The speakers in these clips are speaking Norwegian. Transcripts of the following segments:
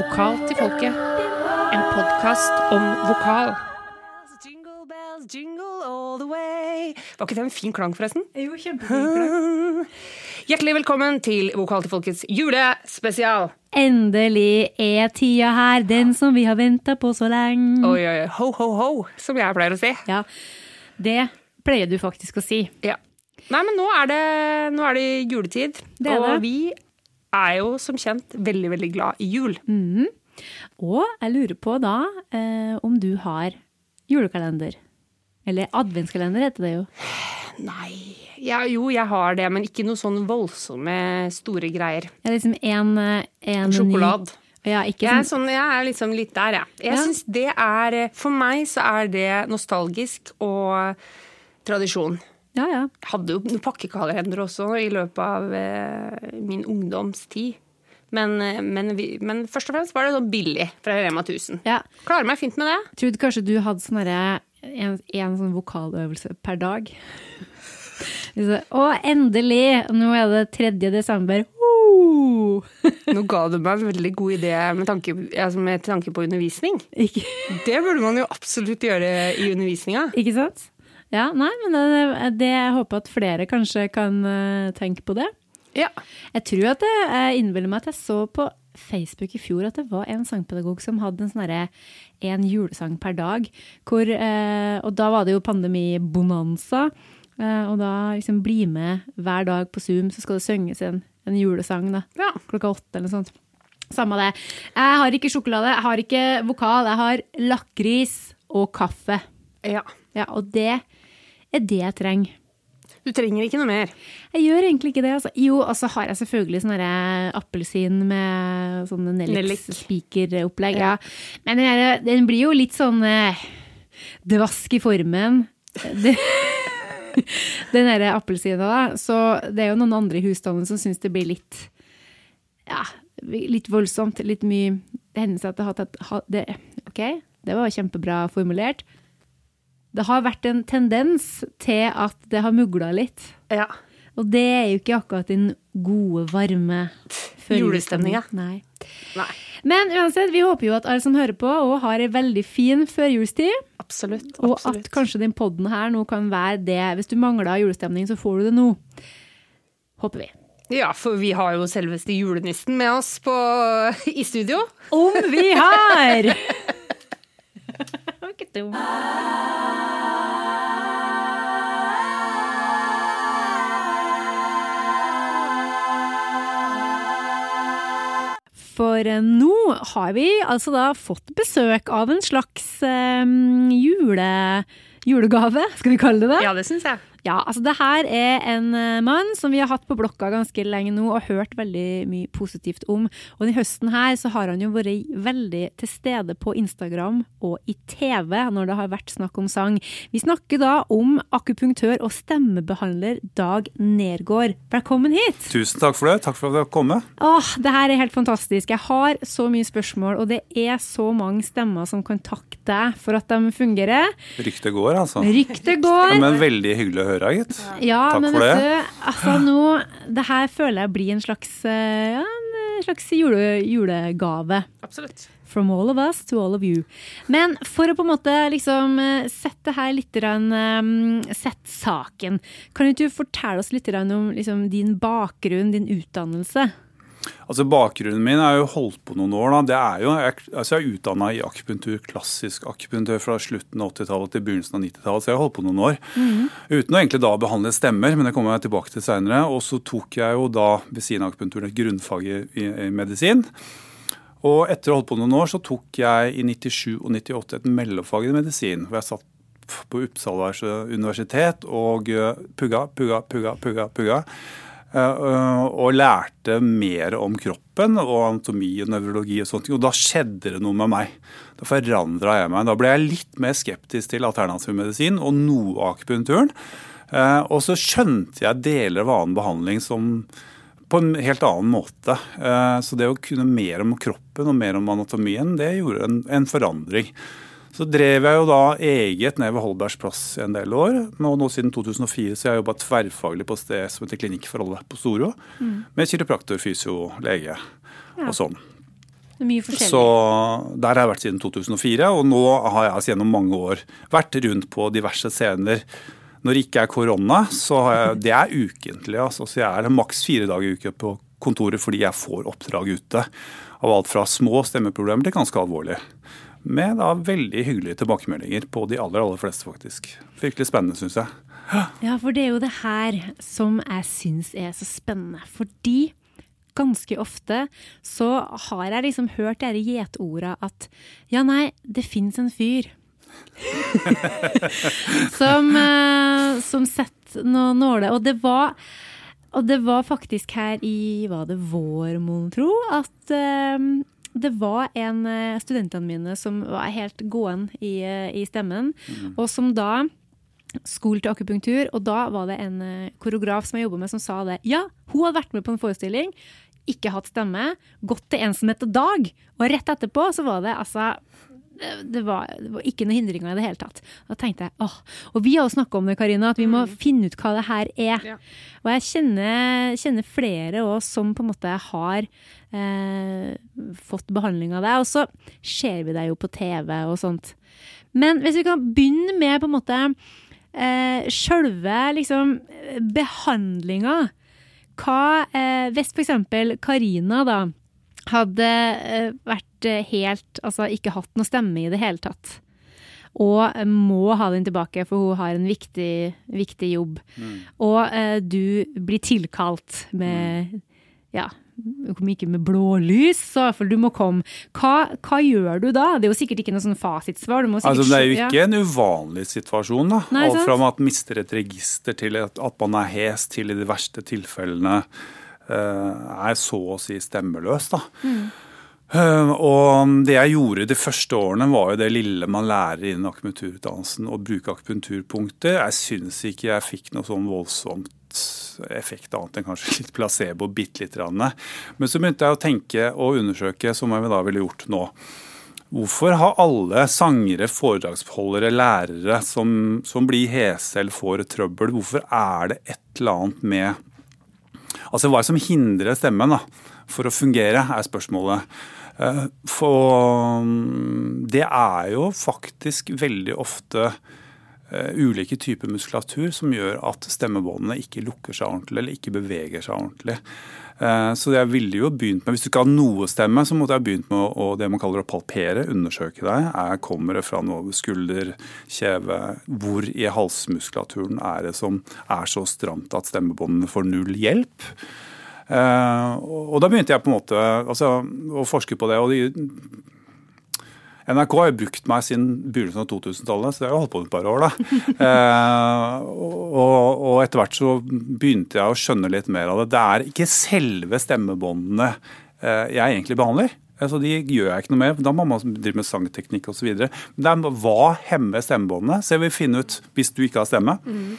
Vokal til folket. En podkast om vokal. Jingle bells, jingle all the way. Var ikke det en fin klang, forresten? Jo, kjempefint. Hjertelig velkommen til Vokal til folkets julespesial. Endelig er tida her, den som vi har venta på så lenge. Oi, oi, oi, ho, ho, ho, som jeg pleier å si. Ja, det pleier du faktisk å si. Ja. Nei, men nå er det, nå er det juletid, Det er og det. vi er jo som kjent veldig, veldig glad i jul. Og jeg lurer på da eh, om du har julekalender. Eller adventskalender heter det jo. Nei, ja, jo, jeg har det, men ikke noe sånn voldsomme store greier. Er liksom en, eh, en Sjokolade. Ny, ja, ikke Jeg er, sånn, sånn, jeg er liksom litt der, jeg. Jeg Ja. synes det er For meg så er det nostalgisk og tradisjon. Ja, ja. Jeg hadde jo pakkekalender også i løpet av eh, min ungdomstid. Men, eh, men, vi, men først og fremst var det sånn billig fra Rema 1000. ja. Klarer meg fint med det. Trodde kanskje du hadde sånn en, en sånn vokaløvelse per dag. og endelig! Nå er det 3. desember. Uh! Nå ga du meg en veldig god idé med tanke, altså med tanke på undervisning. Ikke, Det burde man jo absolutt gjøre i undervisninga. ikke sant? Ja, nei, men det, det, jeg håper at flere kanskje kan eh, tenke på det. Ja. Jeg tror at det, jeg innbiller meg at jeg så på Facebook i fjor at det var en sangpedagog som hadde en sånn en julesang per dag. Hvor, eh, og da var det jo pandemibonanza. Eh, og da liksom bli med hver dag på Zoom, så skal det synges en, en julesang da, ja. klokka åtte eller noe sånt. Samme det. Jeg har ikke sjokolade, jeg har ikke vokal, jeg har lakris og kaffe. ja. Ja, og det er det jeg trenger. Du trenger ikke noe mer. Jeg gjør egentlig ikke det. Altså. Jo, og så har jeg selvfølgelig sånn derre appelsin med sånne Nellik. Nellik-spikeropplegg. Ja. Men den, der- den blir jo litt sånn eh, dvask i formen. Det, den derre appelsina, da. Så det er jo noen andre i husstanden som syns det blir litt ja, litt voldsomt. Litt mye hender seg at det har tatt det, OK, det var kjempebra formulert. Det har vært en tendens til at det har mugla litt. Ja. Og det er jo ikke akkurat den gode, varme Julestemninga. Nei. Nei. Men uansett, vi håper jo at alle som hører på, og har ei veldig fin førjulstid. Absolutt. Og at kanskje den podden her nå kan være det. Hvis du mangler julestemning, så får du det nå. Håper vi. Ja, for vi har jo selveste julenissen med oss på, i studio. Om vi har! For eh, nå har vi altså da fått besøk av en slags um, jule, julegave, skal vi kalle det det? Ja, det syns jeg. Ja, altså det her er en eh, mann som vi har hatt på blokka ganske lenge nå og hørt veldig mye positivt om. Og denne høsten her så har han jo vært veldig til stede på Instagram og i TV når det har vært snakk om sang. Vi snakker da om akupunktør og stemmebehandler Dag Nergård. Velkommen hit! Tusen takk for det. Takk for at du har kommet. Åh, det her er helt fantastisk. Jeg har så mye spørsmål, og det er så mange stemmer som kan takke deg for at de fungerer. Ryktet går, altså. Ryktet går. Ja, men veldig hyggelig å høre, gitt. Ja, Takk men for vet det. du, altså nå Det her føler jeg blir en slags, eh, ja, en slags jule, julegave. Absolutt. From all of us to all of you. Men for å på en måte liksom eh, sette her litt rann, eh, Sett saken. Kan ikke du fortelle oss litt grann om liksom, din bakgrunn, din utdannelse? Altså Bakgrunnen min er jo holdt på noen år. da. Det er jo, jeg, altså jeg er utdanna i akupunktur, klassisk akupunktur fra slutten av 80-tallet til begynnelsen av 90-tallet, så jeg har holdt på noen år. Uten å egentlig da behandle stemmer, men det kommer jeg tilbake til seinere. Og så tok jeg jo da ved siden av akupunkturen et grunnfag i, i, i medisin. Og etter å ha holdt på noen år, så tok jeg i 97 og 98 et mellomfag i medisin. hvor jeg satt på Uppsala universitet og eh, pugga, pugga, pugga, pugga. pugga. Eh, og lærte mer om kroppen og anatomi og nevrologi og sånne ting. Og da skjedde det noe med meg. Da forandra jeg meg. Da ble jeg litt mer skeptisk til alternativ medisin og noe akupunkturen. Eh, Og så skjønte jeg deler av annen behandling som på en helt annen måte. Eh, Så det å kunne mer om kroppen og mer om anatomien, det gjorde en, en forandring. Så drev jeg jo da eget ned ved Holbergs plass i en del år. Og nå siden 2004 så har jeg jobba tverrfaglig på et sted som heter Klinikk for alle på Storo. Med kiropraktor, fysio, lege og sånn. Det mye forskjellig. Så der har jeg vært siden 2004, og nå har jeg altså gjennom mange år vært rundt på diverse scener. Når det ikke er korona, så har jeg, det er ukentlig. Altså, så jeg er maks fire dager i uka på kontoret fordi jeg får oppdrag ute. Av alt fra små stemmeproblemer til ganske alvorlige. Med da veldig hyggelige tilbakemeldinger på de aller, aller fleste, faktisk. Virkelig spennende, syns jeg. Ja, for det er jo det her som jeg syns er så spennende. Fordi ganske ofte så har jeg liksom hørt disse gjetorda at ja, nei, det fins en fyr. som, uh, som setter noen nåler. Og det var og det var faktisk her i var det vår, mon tro, at uh, det var en av studentene mine som var helt gåen i, uh, i stemmen, mm. og som da skolte akupunktur. Og da var det en koreograf som jeg jobba med, som sa det. Ja, hun hadde vært med på en forestilling, ikke hatt stemme, gått til ensomhet og dag, og rett etterpå så var det altså det var, det var, ikke noen hindringer i det hele tatt. Da tenkte jeg, åh, Og vi har jo snakka om det, Karina, at vi må mm. finne ut hva det her er. Ja. Og jeg kjenner, kjenner flere òg som på en måte har eh, fått behandling av det. Og så ser vi det jo på TV og sånt. Men hvis vi kan begynne med på en måte eh, sjølve liksom behandlinga. Hva eh, Hvis eksempel Karina da hadde eh, vært eh, helt Altså ikke hatt noe stemme i det hele tatt. Og må ha den tilbake, for hun har en viktig, viktig jobb. Mm. Og eh, du blir tilkalt med mm. Ja, om ikke med blålys, så iallfall du må komme. Hva, hva, gjør du da? Det er jo sikkert ikke noe sånn fasitsvar. altså, det er jo ikke ja. en uvanlig situasjon. da. Nei, Alt fra man mister et register til at, man er hes, til i de verste tilfellene Eh, er så å si stemmeløs. da. Mm. Og det jeg gjorde de første årene, var jo det lille man lærer innen akupunkturutdannelsen, å bruke akupunkturpunkter. Jeg syns ikke jeg fikk noe sånn voldsomt effekt annet enn kanskje litt placebo, bitte lite grann. Men så begynte jeg å tenke og undersøke, som jeg da ville gjort nå. Hvorfor har alle sangere, foredragsholdere, lærere som, som blir hese eller får trøbbel, hvorfor er det et eller annet med Altså hva som hindrer stemmen da, for å fungere, er spørsmålet. Eh, for mm, det er jo faktisk veldig ofte eh, ulike typer muskulatur som gjør at stemmebåndene ikke lukker seg ordentlig eller ikke beveger seg ordentlig. Eh, så jeg ville jo begynt med, Hvis du ikke har noe stemme, så måtte jeg begynt med å, det man kaller å palpere, undersøke deg. Er, kommer det fra noe skulder, kjeve? Hvor i halsmuskulaturen er det som er så stramt at stemmebåndene får null hjelp? Uh, og da begynte jeg på en måte altså, å forske på det. og de, NRK har jo brukt meg siden begynnelsen av 2000-tallet, så jeg har holdt på med et par år. da. Eh, og, og, etter hvert så begynte jeg å skjønne litt mer av det. Det er ikke selve stemmebåndene eh, jeg egentlig behandler. Altså, de gjør jeg ikke noe med. Da må man drive med sangteknikk osv. Men er hva hemmer stemmebåndene? Så jeg vil finne ut hvis du ikke har stemme. Mm.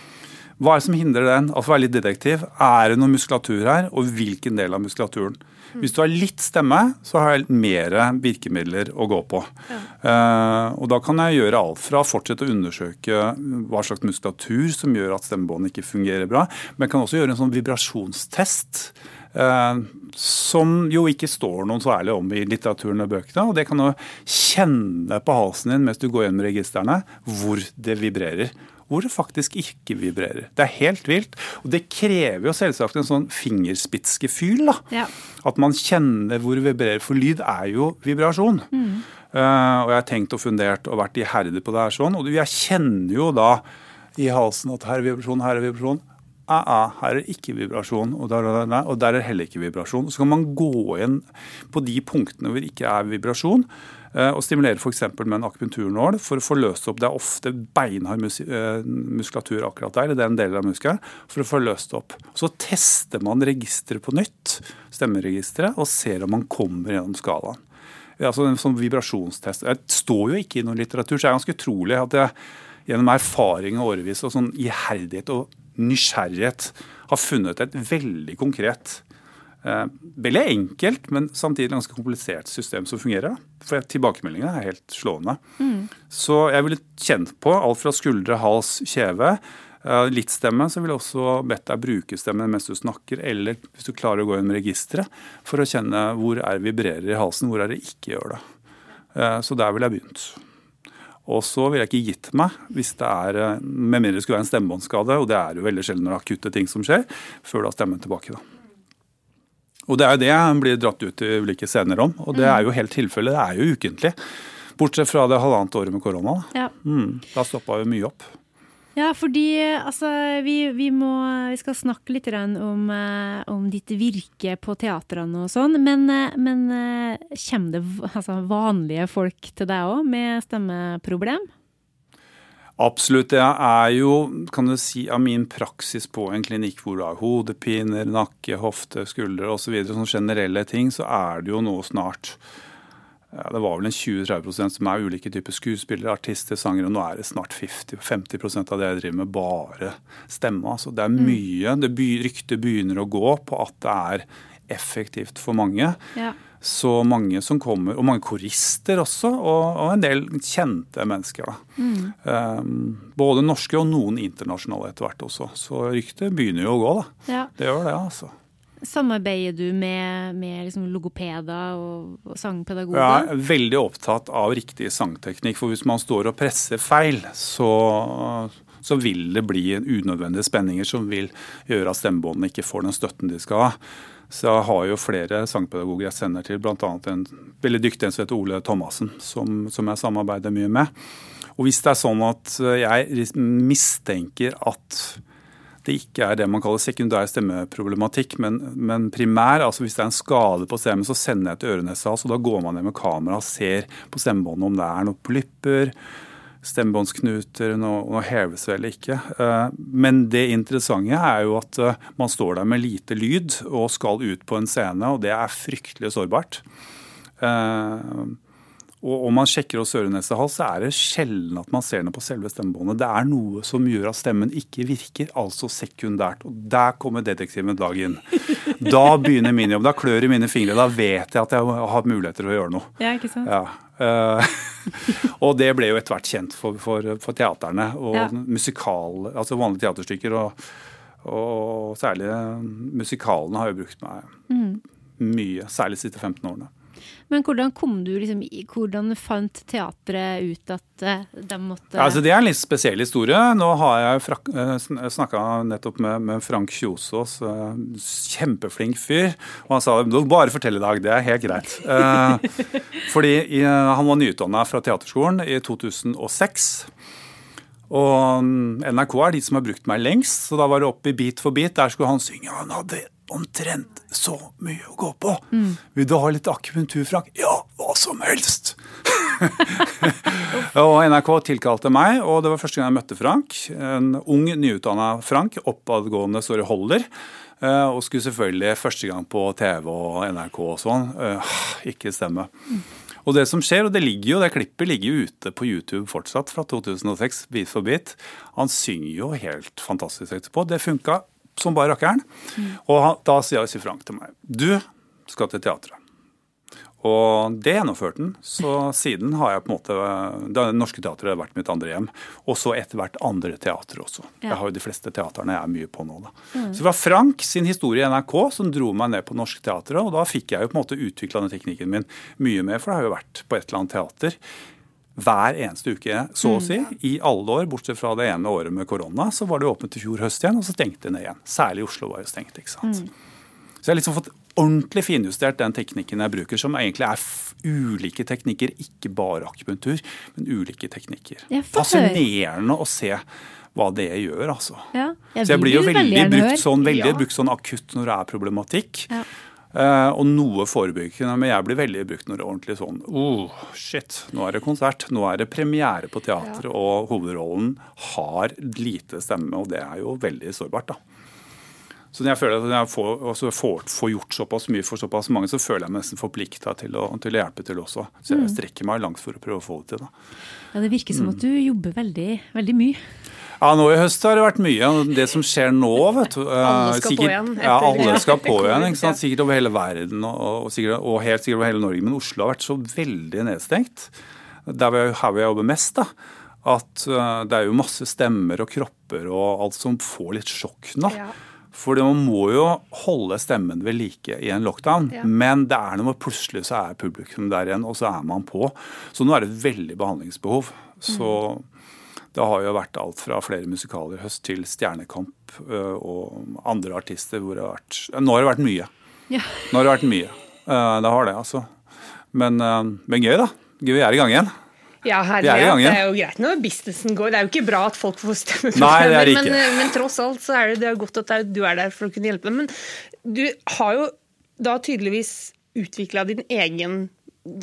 Hva er det som hindrer den? Altså være litt detektiv. Er det noe muskulatur her, og hvilken del av muskulaturen? Hvis du har litt stemme, så har jeg mer virkemidler å gå på. Ja. Uh, og da kan jeg gjøre alt fra å fortsette å undersøke hva slags muskulatur som gjør at stemmebåndet ikke fungerer bra, men jeg kan også gjøre en sånn vibrasjonstest. Uh, som jo ikke står noen så ærlig om i litteraturen og bøkene. og Det kan du kjenne på halsen din mens du går gjennom registrene hvor det vibrerer hvor det faktisk ikke vibrerer. Det er helt vilt. Og det krever jo selvsagt en sånn fingerspitzgefühl. Ja. At man kjenner hvor det vibrerer. For lyd er jo vibrasjon. Mm. Uh, og jeg har tenkt og fundert og vært iherdig på det her sånn. Og jeg kjenner jo da i halsen at her er vibrasjon, her er vibrasjon. Ah, ah, her er ikke vibrasjon, og der, og der, og der er heller ikke vibrasjon. Så kan man gå inn på de punktene hvor det ikke er vibrasjon. Eh, og stimulere f.eks. med en akupunkturnål for å få løst opp Det er ofte beinhard mus muskulatur akkurat der, i den delen av muskelen, for å få løst opp. Så tester man registeret på nytt, stemmeregisteret, og ser om man kommer gjennom skalaen. Altså en sånn vibrasjonstest. Jeg står jo ikke i noen litteratur, så det er ganske utrolig at jeg gjennom erfaring og årevis og sånn iherdighet og nysgjerrighet har funnet et veldig konkret Eh, veldig enkelt, men samtidig ganske komplisert system som fungerer. For tilbakemeldingene er helt slående. Mm. Så jeg ville kjent på alt fra skuldre, hals, kjeve. Eh, litt stemme, så vil jeg også bedt deg bruke stemmen mens du snakker, eller hvis du klarer å gå gjennom registeret, for å kjenne hvor er det vibrerer i halsen, hvor er det ikke gjør det. Eh, så der ville jeg begynt. Og så ville jeg ikke gitt meg, hvis det er, eh, med mindre det skulle være en stemmebåndskade, og det er jo veldig sjelden når det er akutte ting som skjer, før du har stemmen tilbake. da. Og det er jo det han blir dratt ut i ulike scener om, og det er jo helt tilfellet. Det er jo ukentlig. Bortsett fra det halvannet året med korona. Ja. mm, da stoppa jo mye opp. Ja, fordi altså, vi, vi, må, vi skal snakke litt om, eh, om ditt virke på teatrene og sånn, men, eh, men eh, kommer det altså, vanlige folk til deg òg med stemmeproblem? Absolutt. Det er jo kan du si, av min praksis på en klinikk hvor du har hodepiner, nakke, hofte, skuldre osv., så sånne generelle ting, så er det jo nå snart ja, Det var vel en 20-30% som er ulike typer skuespillere, artister, sangere. og Nå er det snart 50-50% av det jeg driver med, bare stemme. Altså, det er mye. Det by, Ryktet begynner å gå på at det er effektivt for mange. Ja. Så mange som kommer, og mange korister også, og, og en del kjente mennesker. da. Um, både norske og noen internasjonale etter hvert også. Så ryktet begynner jo å gå, da. ja. Det gjør det, altså. Samarbeider du med, med liksom logopeder og, og sangpedagoger? Jeg er veldig opptatt av riktig sangteknikk, for hvis man står og presser feil, så, så vil det bli unødvendige spenninger som vil gjøre at stemmebåndene ikke får den støtten de skal ha. Så jeg har jo flere sangpedagoger jeg sender til, bl.a. en veldig dyktig en som heter Ole Thomassen, som, som jeg samarbeider mye med. Og hvis det er sånn at jeg mistenker at det ikke er det man kaller sekundær stemmeproblematikk, men, men primær. altså Hvis det er en skade på stemmen, så sender jeg til øre-nese-hals, da går man ned med kamera og ser på stemmebåndet om det er noen polypper, stemmebåndsknuter, noe heves vel ikke. Eh, Men det interessante er jo at eh, man står der med lite lyd og skal ut på en scene, og det er fryktelig sårbart. Og om man sjekker hos øre-nese-hals, så er det sjelden at man ser noe på selve stemmebåndet. Det er noe som gjør at stemmen ikke virker, altså sekundært. Og der kommer detektiven dag inn. Da begynner min jobb. Da klør i mine fingre. Da vet jeg at jeg har muligheter til å gjøre noe. Ja, ikke sant? Ja. Eh, og det ble jo etter hvert kjent for, for, for teaterne og Ja. musikal, altså vanlige teaterstykker. Og, og særlig musikalene har jo brukt meg Mm. mye, særlig de siste 15 årene. Men hvordan kom du liksom, hvordan fant teatret ut at eh, de måtte Ja, altså Det er en litt spesiell historie. Nå har jeg snakka nettopp med, med Frank Kjosås, eh, kjempeflink fyr. Og han sa du bare fortell i dag, det er helt greit. Eh, fordi han var nyutdanna fra Teaterskolen i 2006. Og mm, NRK er de som har brukt meg lengst, så da var det opp i Bit for bit. Der skulle han synge. Han hadde omtrent så mye å gå på. Vil du ha litt akupunktur, Frank? Ja, hva som helst! og NRK tilkalte meg, og det var første gang jeg møtte Frank. En ung, nyutdanna Frank, oppadgående sorry, holder. eh, Og skulle selvfølgelig første gang på TV og NRK og sånn. eh, Ikke stemme. Og det som skjer, og det ligger jo, det klippet ligger jo ute på YouTube fortsatt fra 2006, bit for bit. Han synger jo helt fantastisk etterpå. Det funka som bare rakkeren. Og han, da sier sier Frank til meg du skal til teatret. Og det gjennomførte han. Så siden har jeg på en måte Det Norske Teatret har vært mitt andre hjem. Og så etter hvert andre teatre også. Ja. Jeg har jo de fleste teaterne jeg er mye på nå. Da. Så det var Frank sin historie i NRK som dro meg ned på Norske Teatret. Og da fikk jeg jo på en måte utvikla den teknikken min mye mer, for det har jo vært på et eller annet teater hver eneste uke, så å si, i alle år, bortsett fra det ene året med korona. Så var det åpent i fjor høst igjen, og så stengte det ned igjen. Særlig Oslo var jo stengt. ikke sant? Så jeg har liksom fått ordentlig finjustert den teknikken jeg bruker, som egentlig er ulike teknikker, ikke bare akupunktur, men ulike teknikker. Fascinerende å se hva det gjør, altså. Ja, jeg Så jeg blir jo veldig, veldig brukt sånn, veldig Ja. brukt sånn akutt når det er problematikk. Ja. Eh, og noe forebyggende, men jeg blir veldig brukt når det er ordentlig sånn oh, shit, nå er det konsert, nå er det premiere på teatret, og hovedrollen har lite stemme, og det er jo veldig sårbart, da. Så når jeg føler at når jeg får, også får, får gjort såpass mye for såpass mange, så føler jeg meg nesten forplikta til, til å hjelpe til også. Så Mm. jeg strekker meg langt for å prøve å få det til. da. Ja, det virker som Mm. at du jobber veldig, veldig mye. Ja, nå i høst har det vært mye. Det som skjer nå, vet du eh, Alle skal på igjen etter- Ja, alle skal på igjen. ikke sant? Sikkert over hele verden og, sikkert, og helt sikkert over hele Norge. Men Oslo har vært så veldig nedstengt. Der vi, her vi jobber mest, da. at uh, det er jo masse stemmer og kropper og alt som får litt sjokk nå. Ja. For man må jo holde stemmen ved like i en lockdown. Ja. Men det er noe plutselig så er publikum der igjen, og så er man på. Så nå er det et veldig behandlingsbehov. Så det har jo vært alt fra flere musikaler i høst til Stjernekamp og andre artister hvor det har vært Nå har det vært mye. Ja. Nå har det vært mye. Det har det, altså. Men, men gøy, da. Gøy, vi er i gang igjen. Ja, er herlighet. Det er jo greit når businessen går. Det er jo ikke bra at folk får stemme. Nei, det er men, ikke. Men, men tross alt så er det, det er godt at du er der for å kunne hjelpe dem. Men du har jo da tydeligvis utvikla din egen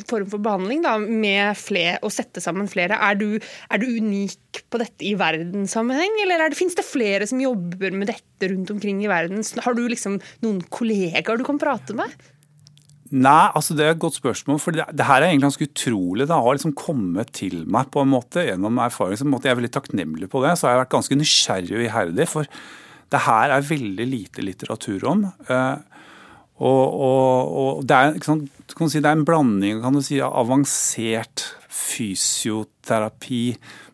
form for behandling da, med flere, å sette sammen flere. Er du, er du unik på dette i verdenssammenheng, eller er det, finnes det flere som jobber med dette rundt omkring i verden? Har du liksom noen kollegaer du kan prate med? Nei, altså det er et godt spørsmål. For det, det her er egentlig ganske utrolig. Det har liksom kommet til meg på en måte gjennom erfaring. Jeg er veldig takknemlig på det. Så har jeg vært ganske nysgjerrig og iherdig. For det her er veldig lite litteratur om. Eh, og, og, og det er, sant, si, det er en blanding kan du si, av avansert fysioterapi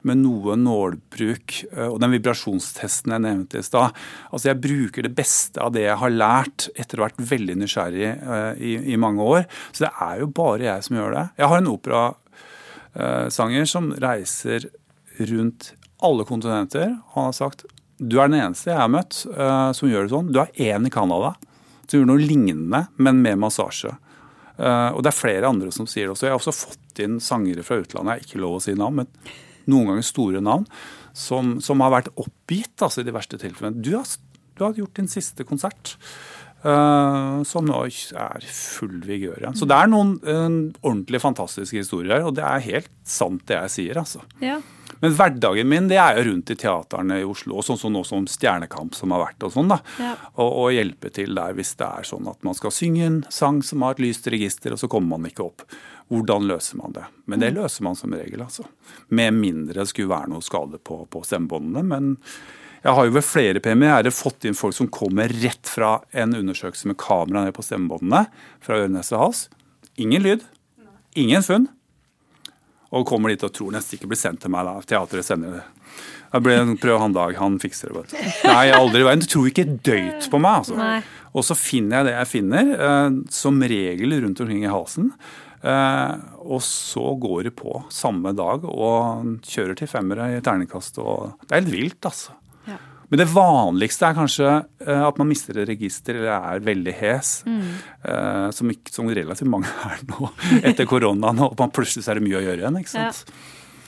med noe nålbruk eh, og den vibrasjonstesten jeg nevnte i stad. Altså jeg bruker det beste av det jeg har lært etter å ha vært veldig nysgjerrig eh, i, i mange år. Så det er jo bare jeg som gjør det. Jeg har en operasanger som reiser rundt alle kontinenter. Han har sagt du er den eneste jeg har møtt uh, som gjør det sånn. Du er én i Canada som gjør noe lignende, men med massasje. Eh, og det er flere andre som sier det også. Jeg har også fått inn sangere fra utlandet, jeg har ikke lov å si navn, men noen ganger store navn, som, som har vært oppgitt altså i de verste tilfellene. Du har, du har gjort din siste konsert. Eh, som nå er full vigør igjen. Så det er noen eh, ordentlig fantastiske historier her, og det er helt sant det jeg sier, altså. Ja. Men hverdagen min det er jo rundt i teaterne i Oslo, og sånn som nå som Stjernekamp som har vært og sånn. da, Ja. og, og hjelpe til der hvis det er sånn at man skal synge en sang som har et lyst register, og så kommer man ikke opp. Hvordan løser man det? Men det løser man som regel, altså. Med mindre det skulle være noe skade på, på stemmebåndene. Men jeg har jo ved flere premierer fått inn folk som kommer rett fra en undersøkelse med kamera ned på stemmebåndene, fra øre, nese, hals. Ingen lyd. Ingen funn. Og kommer dit og tror nesten ikke blir sendt til meg. da, Teatret sender det. Jeg ble prøv han Dag, han fikser det. Nei, aldri i verden. Du tror ikke døyt på meg. altså. Nei. Og så finner jeg det jeg finner, eh, som regel rundt omkring i halsen. Eh, og så går det på samme dag og kjører til femmere i terningkast. Og det er helt vilt, altså. Ja. Men det vanligste er kanskje eh, at man mister et register eller er veldig hes. eh, som, ikke, som relativt mange er nå etter koronaen. Og man plutselig så er det mye å gjøre igjen. ikke sant?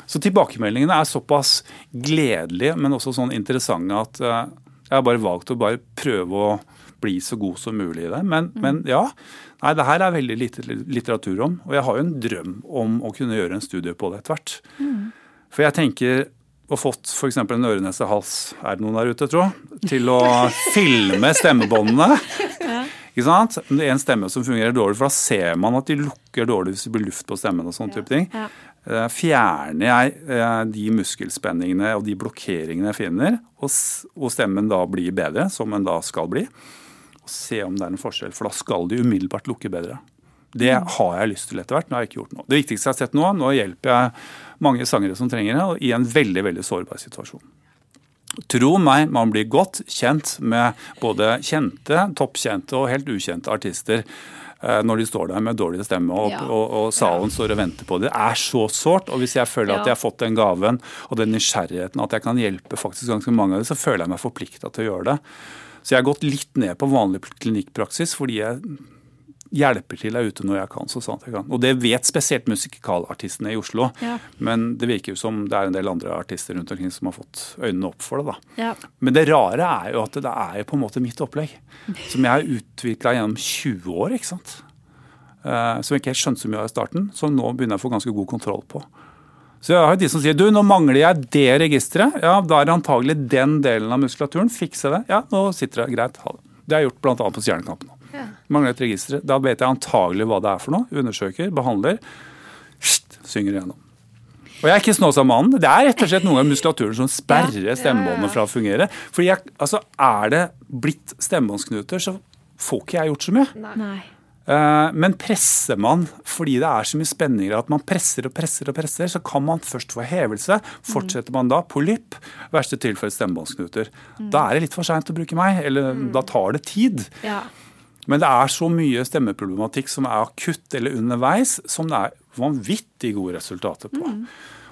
Så tilbakemeldingene er såpass gledelige, men også sånn interessante at eh, jeg har bare valgt å bare prøve å bli så god som mulig i det. Men, men ja, nei, det her er veldig lite litteratur om. Og jeg har jo en drøm om å kunne gjøre en studie på det etter hvert. For jeg tenker og fått f.eks. en øre-nese-hals, er det noen der ute, tro, til å filme stemmebåndene. Ikke sant? Det er en stemme som fungerer dårlig, for da ser man at de lukker dårlig hvis det blir luft på stemmen. og sånne type ting. Ja. Eh, Fjerner jeg eh, de muskelspenningene og de blokkeringene jeg finner, og, stemmen da blir bedre, som den da skal bli, og se om det er en forskjell, for da skal de umiddelbart lukke bedre. Det har jeg lyst til etter hvert. Nå har jeg ikke gjort noe. Det viktigste jeg har sett nå, nå hjelper jeg mange sangere som trenger det, og i en veldig veldig sårbar situasjon. Tro meg, man blir godt kjent med både kjente, toppkjente og helt ukjente artister eh, når de står der med dårlig stemme og, Ja. og, og salen står og venter på det. Det er så sårt. Og hvis jeg føler at jeg har fått den gaven og den nysgjerrigheten at jeg kan hjelpe faktisk ganske mange av dem, så føler jeg meg forplikta til å gjøre det. Så jeg har gått litt ned på vanlig klinikkpraksis fordi jeg hjelper til der ute når jeg kan. så sant jeg kan. Og det vet spesielt musikalartistene i Oslo. Ja. Men det virker jo som det er en del andre artister rundt omkring som har fått øynene opp for det. da. Ja. Men det rare er jo at det er jo på en måte mitt opplegg. Som jeg har utvikla gjennom 20 år. ikke sant? Eh, som jeg ikke helt skjønte så mye av i starten. Som nå begynner jeg å få ganske god kontroll på. Så jeg har jo de som sier du, nå mangler jeg det registeret. Ja, da er det antagelig den delen av muskulaturen. Fikse det. Ja, nå sitter det greit. Ha det. Det har jeg gjort bl.a. på Stjernekamp nå. Mangler et register. Da vet jeg antagelig hva det er for noe. Undersøker, behandler. Sht, synger igjennom. Og jeg er ikke Snåsamannen. Det er rett og slett noen av muskulaturen som sperrer stemmebåndet fra å fungere. Fordi jeg, altså, Er det blitt stemmebåndsknuter, så får ikke jeg gjort så mye. Nei. Eh, Men presser man fordi det er så mye spenninger at man presser og presser, og presser, så kan man først få hevelse. Fortsetter man da, polypp, verste tilfelle stemmebåndsknuter. Da er det litt for seint å bruke meg, eller da tar det tid. Ja. Men det er så mye stemmeproblematikk som er akutt eller underveis, som det er vanvittig gode resultater på.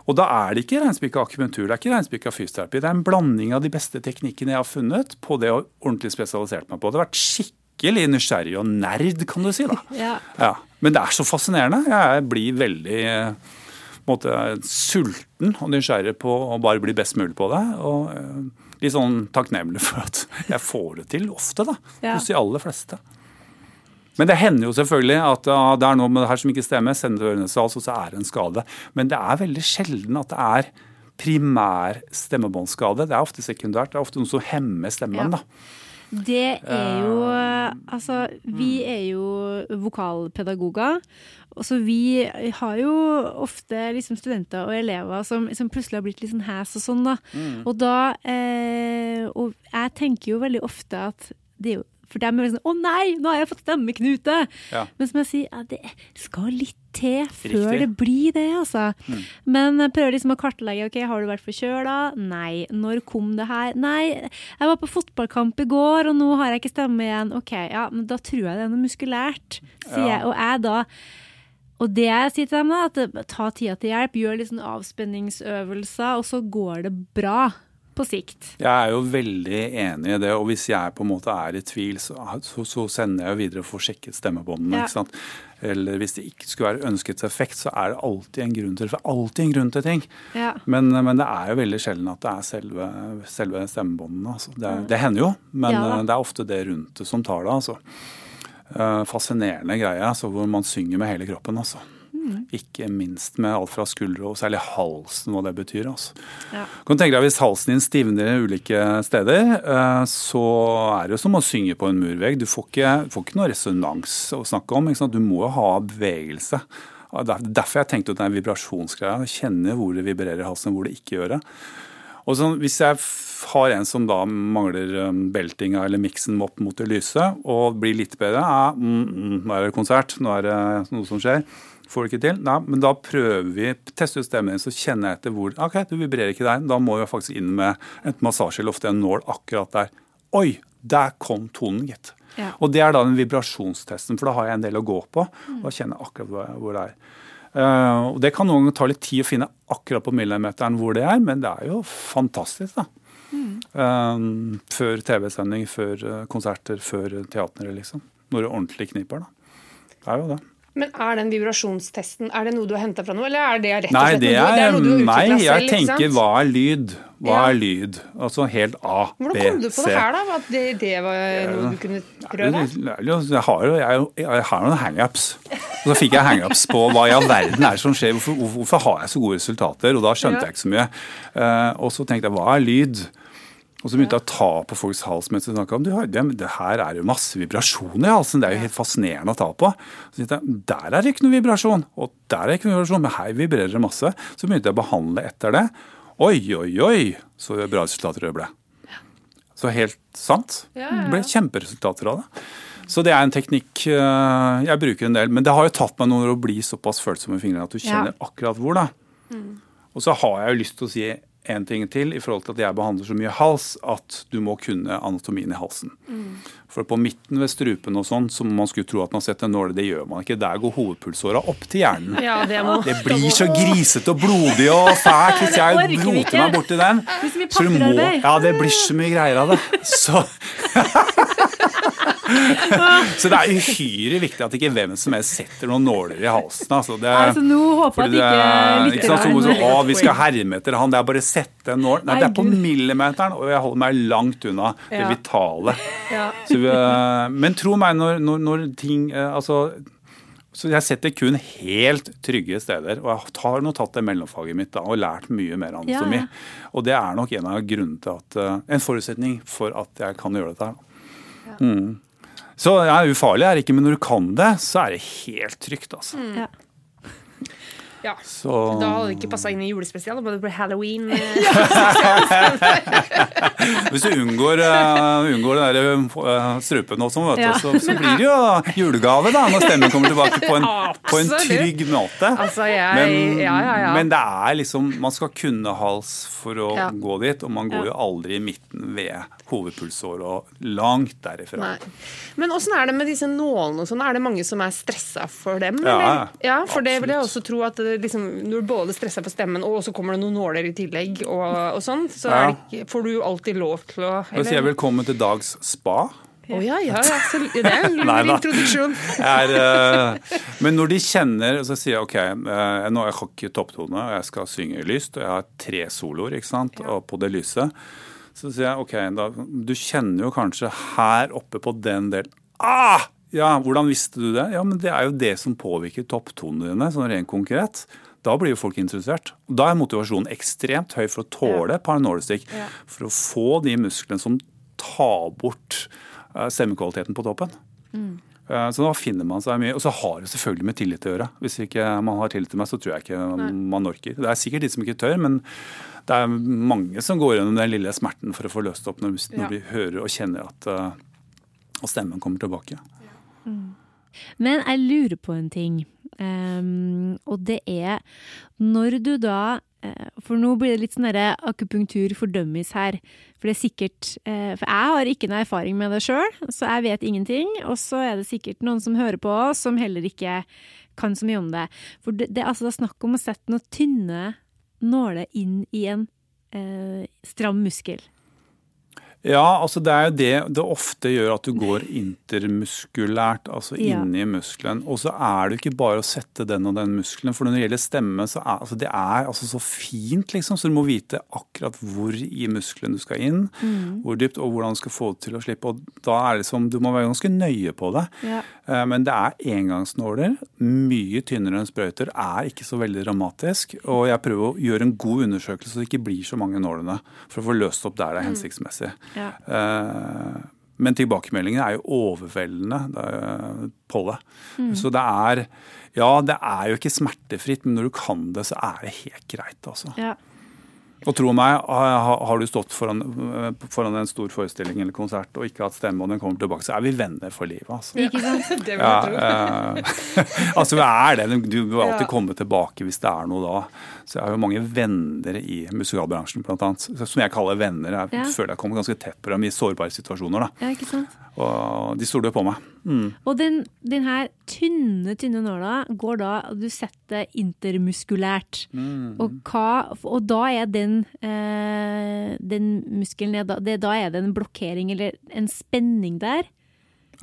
Og da er det ikke reinspikka akupunktur, det er ikke reinspikka fysioterapi. Det er en blanding av de beste teknikkene jeg har funnet på det å ordentlig spesialisert meg på. Det har vært skikkelig nysgjerrig og nerd, kan du si. da. Ja. Ja. Men det er så fascinerende. Jeg blir veldig eh, måte, sulten og nysgjerrig på å bare bli best mulig på det. Og eh, litt sånn takknemlig for at jeg får det til ofte, da. Ja. Hos de aller fleste. Men det hender jo selvfølgelig at ja, det er noe med det her som ikke stemmer. Sender det ørenes hals, så er det en skade. Men det er veldig sjelden at det er primær stemmebåndskade. Det er ofte sekundært. Det er ofte noe som hemmer stemmen. Ja. da. Det er jo Altså, vi er jo vokalpedagoger. Og så vi har jo ofte liksom studenter og elever som, som plutselig har blitt litt sånn hes og sånn, da. Og da eh, Og jeg tenker jo veldig ofte at det er jo for dem er sånn 'Å nei, nå har jeg fått stemmeknute!' Ja. Men som jeg sier, ja, det skal litt til før Riktig. det blir det, altså. Men jeg prøver liksom å kartlegge. ok, Har du vært forkjøla? Nei. Når kom det her? Nei, jeg var på fotballkamp i går, og nå har jeg ikke stemme igjen. Ok, ja, men da tror jeg det er noe muskulært, sier Ja. jeg. Og jeg da og det jeg sier til dem, da, at ta tida til hjelp, gjør sånn avspenningsøvelser, og så går det bra på sikt. Jeg er jo veldig enig i det, og hvis jeg på en måte er i tvil, så, så, sender jeg jo videre for å sjekke stemmebåndene. Ja. ikke sant? Eller hvis det ikke skulle være ønsket effekt, så er det alltid en grunn til det. For alltid en grunn til ting. Ja. Men, men det er jo veldig sjelden at det er selve, selve stemmebåndene. Altså. Det, det hender jo, men Ja eh, det er ofte det rundt det som tar det. Altså. Eh, fascinerende greie, altså, hvor man synger med hele kroppen. Altså. Mm. Ikke minst med alt fra skuldre og særlig halsen, hva det betyr. Altså. Ja. Kan du tenke deg Hvis halsen din stivner ulike steder, eh, så er det jo som å synge på en murvegg. Du får ikke, får ikke noe resonans å snakke om. Du må jo ha bevegelse. Er Derfor jeg tenkte ut den vibrasjonsgreia. Kjenne hvor det vibrerer i halsen, hvor det ikke gjør det. Og så, Hvis jeg har en som da mangler um, beltinga eller miksen opp mot det lyse, og blir litt bedre ja, mm, mm, Nå er det konsert, nå er det noe som skjer. Får du ikke til? Nei, men da prøver vi, tester ut stemmen din, så kjenner jeg etter hvor Ok, du vibrerer ikke der. Da må jeg faktisk inn med et massasje eller ofte en nål akkurat der. Oi, der kom tonen, gitt. Ja. Og det er da den vibrasjonstesten, for da har jeg en del å gå på. Og kjenner akkurat hvor, det er. Uh, og Det kan noen ganger ta litt tid å finne akkurat på millimeteren hvor det er, men det er jo fantastisk, da. Eh, før TV-sending, før eh, konserter, før teatret, liksom. Når det ordentlig kniper, da. Det er jo det. Men er den vibrasjonstesten er det noe du har henta fra noe, eller er det rett og Nei, slett er, noe, det er noe du har utvikla Jeg Nei, jeg tenker hva er lyd? Hva Ja. er lyd? Altså helt A, B, C. Hvordan kom du på det her, da? At det, det var noe du kunne prøve? Jeg har jo jeg, jeg har noen hangups. Og så fikk jeg hangups på hva i all verden er det som skjer, hvorfor, hvorfor, hvorfor har jeg så gode resultater? Og da skjønte Ja. jeg ikke så mye. Eh, og så tenkte jeg hva er lyd? Og så begynte jeg å ta på folks hals mens jeg snakka om det, det her er jo masse vibrasjoner i halsen. Det er jo helt fascinerende å ta på. Så tenkte jeg, Der er det ikke noe vibrasjon, og der er det ikke noe vibrasjon, men her vibrerer det masse. Så begynte jeg å behandle etter det. Oi, oi, oi, så bra resultater det ble. Så helt sant. Det ble kjemperesultater av det. Så det er en teknikk eh, jeg bruker en del. Men det har jo tatt meg noen år å bli såpass følsom i fingrene at du kjenner akkurat hvor. da. Og så har jeg jo lyst til å si en ting til i forhold til at jeg behandler så mye hals, at du må kunne anatomien i halsen. For på midten ved strupen og sånn, så må man skulle tro at man setter en nåle, det gjør man ikke. Der går hovedpulsåra opp til hjernen. Ja, det må Det blir så grisete og blodig og fælt hvis jeg roter meg borti den. blir så mye Så må, ja, det blir så mye greier av det. Så, så det er uhyre viktig at ikke hvem som helst setter noen nåler i halsen. Altså, det, Altså, nå håper jeg at det ikke er- lyttere ikke sant, så, å, Vi skal herme etter han. Det er bare å sette en nål. Nei, det er på millimeteren, og jeg holder meg langt unna det Ja. vitale. Ja. Så, vi, eh, men tro meg, når, når, når ting eh, Altså så jeg setter kun helt trygge steder. Og jeg har nå tatt det mellomfaget mitt da, og lært mye mer anatomi. Ja, ja. Og det er nok en av grunnene til at eh, En forutsetning for at jeg kan gjøre dette her. Mm. Så ja, ufarlig er det ikke, men når du kan det, så er det helt trygt, altså. Ja. Ja. Så Da hadde det ikke passa inn i julespesial, da må det bli halloween. hvis du unngår, uh, unngår den der uh, strupen og sånn, vet Ja. så, så blir det jo julegave da, når stemmen kommer tilbake på en, på en trygg måte. Altså, jeg Men, Ja, ja, ja. men det er liksom Man skal kunne hals for å Ja. gå dit, og man går jo aldri i midten ved hovedpulsåret og langt derifra. Nei. Men åssen er det med disse nålene og sånn? Er det mange som er stressa for dem? Ja, eller? ja for det vil jeg også tro at det liksom, når du både stresser på stemmen, og så kommer det noen nåler i tillegg, og, og sånn, så Ja. det ikke, får du jo alltid lov til å Da sier jeg velkommen til Dags spa. Å ja, ja, ja. Så, det er en lur introduksjon. er, uh, men når de kjenner, så sier jeg ok, uh, nå jeg har ikke topptone, og jeg skal synge lyst, og jeg har tre soloer ikke sant, og på det lyset. Så sier jeg ok, da, du kjenner jo kanskje her oppe på den delen ah! Ja, hvordan visste du det? Ja, men det er jo det som påvirker topptonene dine, sånn rent konkret. Da blir jo folk interessert. Da er motivasjonen ekstremt høy for å tåle ja. par. Ja. For å få de musklene som tar bort eh, stemmekvaliteten på toppen. Mm. Så da finner man seg mye. Og så har det selvfølgelig med tillit å gjøre. Hvis ikke man har tillit til meg, så tror jeg ikke man orker. Det er sikkert de som ikke tør, men det er mange som går gjennom den lille smerten for å få løst opp når, når Ja. vi hører og kjenner at, eh, at stemmen kommer tilbake. Men jeg lurer på en ting, um, og det er når du da eh, For nå blir det litt sånn akupunktur for dummies her. For det er sikkert eh, For jeg har ikke noe erfaring med det sjøl, så jeg vet ingenting. Og så er det sikkert noen som hører på oss, som heller ikke kan så mye om det. For det, det er altså snakk om å sette noen tynne nåler inn i en eh, stram muskel. Ja, altså det er jo det det ofte gjør at du går intermuskulært, altså Ja. inni muskelen. Og så er det jo ikke bare å sette den og den muskelen, for når det gjelder stemme, så er altså det er altså så fint, liksom. Så du må vite akkurat hvor i muskelen du skal inn, hvor dypt, og hvordan du skal få det til å slippe. Og da er det som, du må være ganske nøye på det. Ja. Eh, Men det er engangsnåler, mye tynnere enn sprøyter, er ikke så veldig dramatisk. Og jeg prøver å gjøre en god undersøkelse så det ikke blir så mange nålene, for å få løst opp der det er hensiktsmessig. Ja. Eh, Men tilbakemeldingene er jo overveldende er på det. Så det er Ja, det er jo ikke smertefritt, men når du kan det, så er det helt greit, altså. Ja. Og tro meg, har du stått foran, foran en stor forestilling eller konsert og ikke hatt stemme, og den kommer tilbake, så er vi venner for livet, altså. Ikke sant? Det vil jeg tro. eh, altså vi er det. Du vil alltid komme tilbake hvis det er noe da. Så jeg har jo mange venner i musikalbransjen, blant annet. Som jeg kaller venner. Jeg Ja. føler jeg kommer ganske tett på dem i sårbare situasjoner. da. Ja, ikke sant? Og de stoler jo på meg. Mm. Og den, den her tynne, tynne nåla går da Du setter intermuskulært. Og, hva, og da er den, eh, den muskelen er da, det, da er det en blokkering eller en spenning der.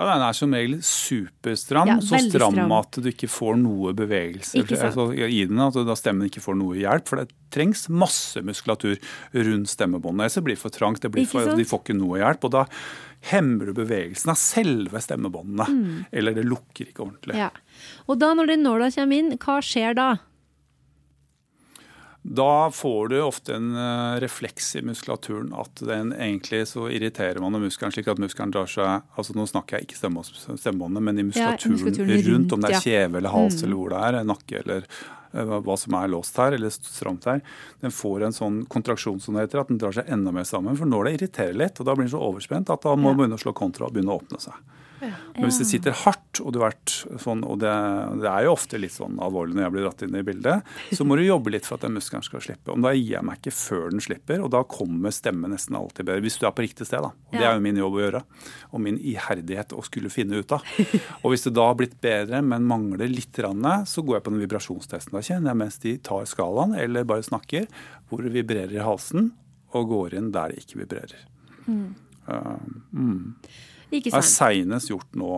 Ja, Den er som regel superstram, Ja, så stram stram. at du ikke får noe bevegelse altså, i den. At da stemmen ikke får noe hjelp. For det trengs masse muskulatur rundt stemmebåndet. Så det blir for trangt, det blir for, de får ikke noe hjelp. Og da hemmer du bevegelsen av selve stemmebåndene. Eller det lukker ikke ordentlig. Mm. Ja. Og da når den nåla kommer inn, hva skjer da? Da får du ofte en eh, refleks i muskulaturen at den egentlig så irriterer man muskelen slik at muskelen drar seg altså Nå snakker jeg ikke stemmebåndene, stemmebåndet, men i muskulaturen, muskulaturen rundt, rundt, om det er ja. Mm. kjeve eller hals eller hvor det er, nakke eller eh, hva som er låst her eller stramt her. Den får en sånn kontraksjon som det heter, at den drar seg enda mer sammen. For når det irriterer litt, og da blir den så overspent at da må Ja. begynne å slå kontra og begynne å åpne seg. Men hvis det sitter hardt, og, du har vært sånn, og det, det er jo ofte litt sånn alvorlig når jeg blir dratt inn i bildet, så må du jobbe litt for at den muskelen skal slippe. Og da gir jeg meg ikke før den slipper, og da kommer stemmen nesten alltid bedre. Hvis du er på riktig sted, da. Og det er jo min jobb å gjøre. Og min iherdighet å skulle finne ut av. Og hvis det da har blitt bedre, men mangler litt, så går jeg på den vibrasjonstesten. Da kjenner jeg mens de tar skalaen, eller bare snakker, hvor det vibrerer i halsen, og går inn der det ikke vibrerer. Ikke Jeg har sant? seinest gjort nå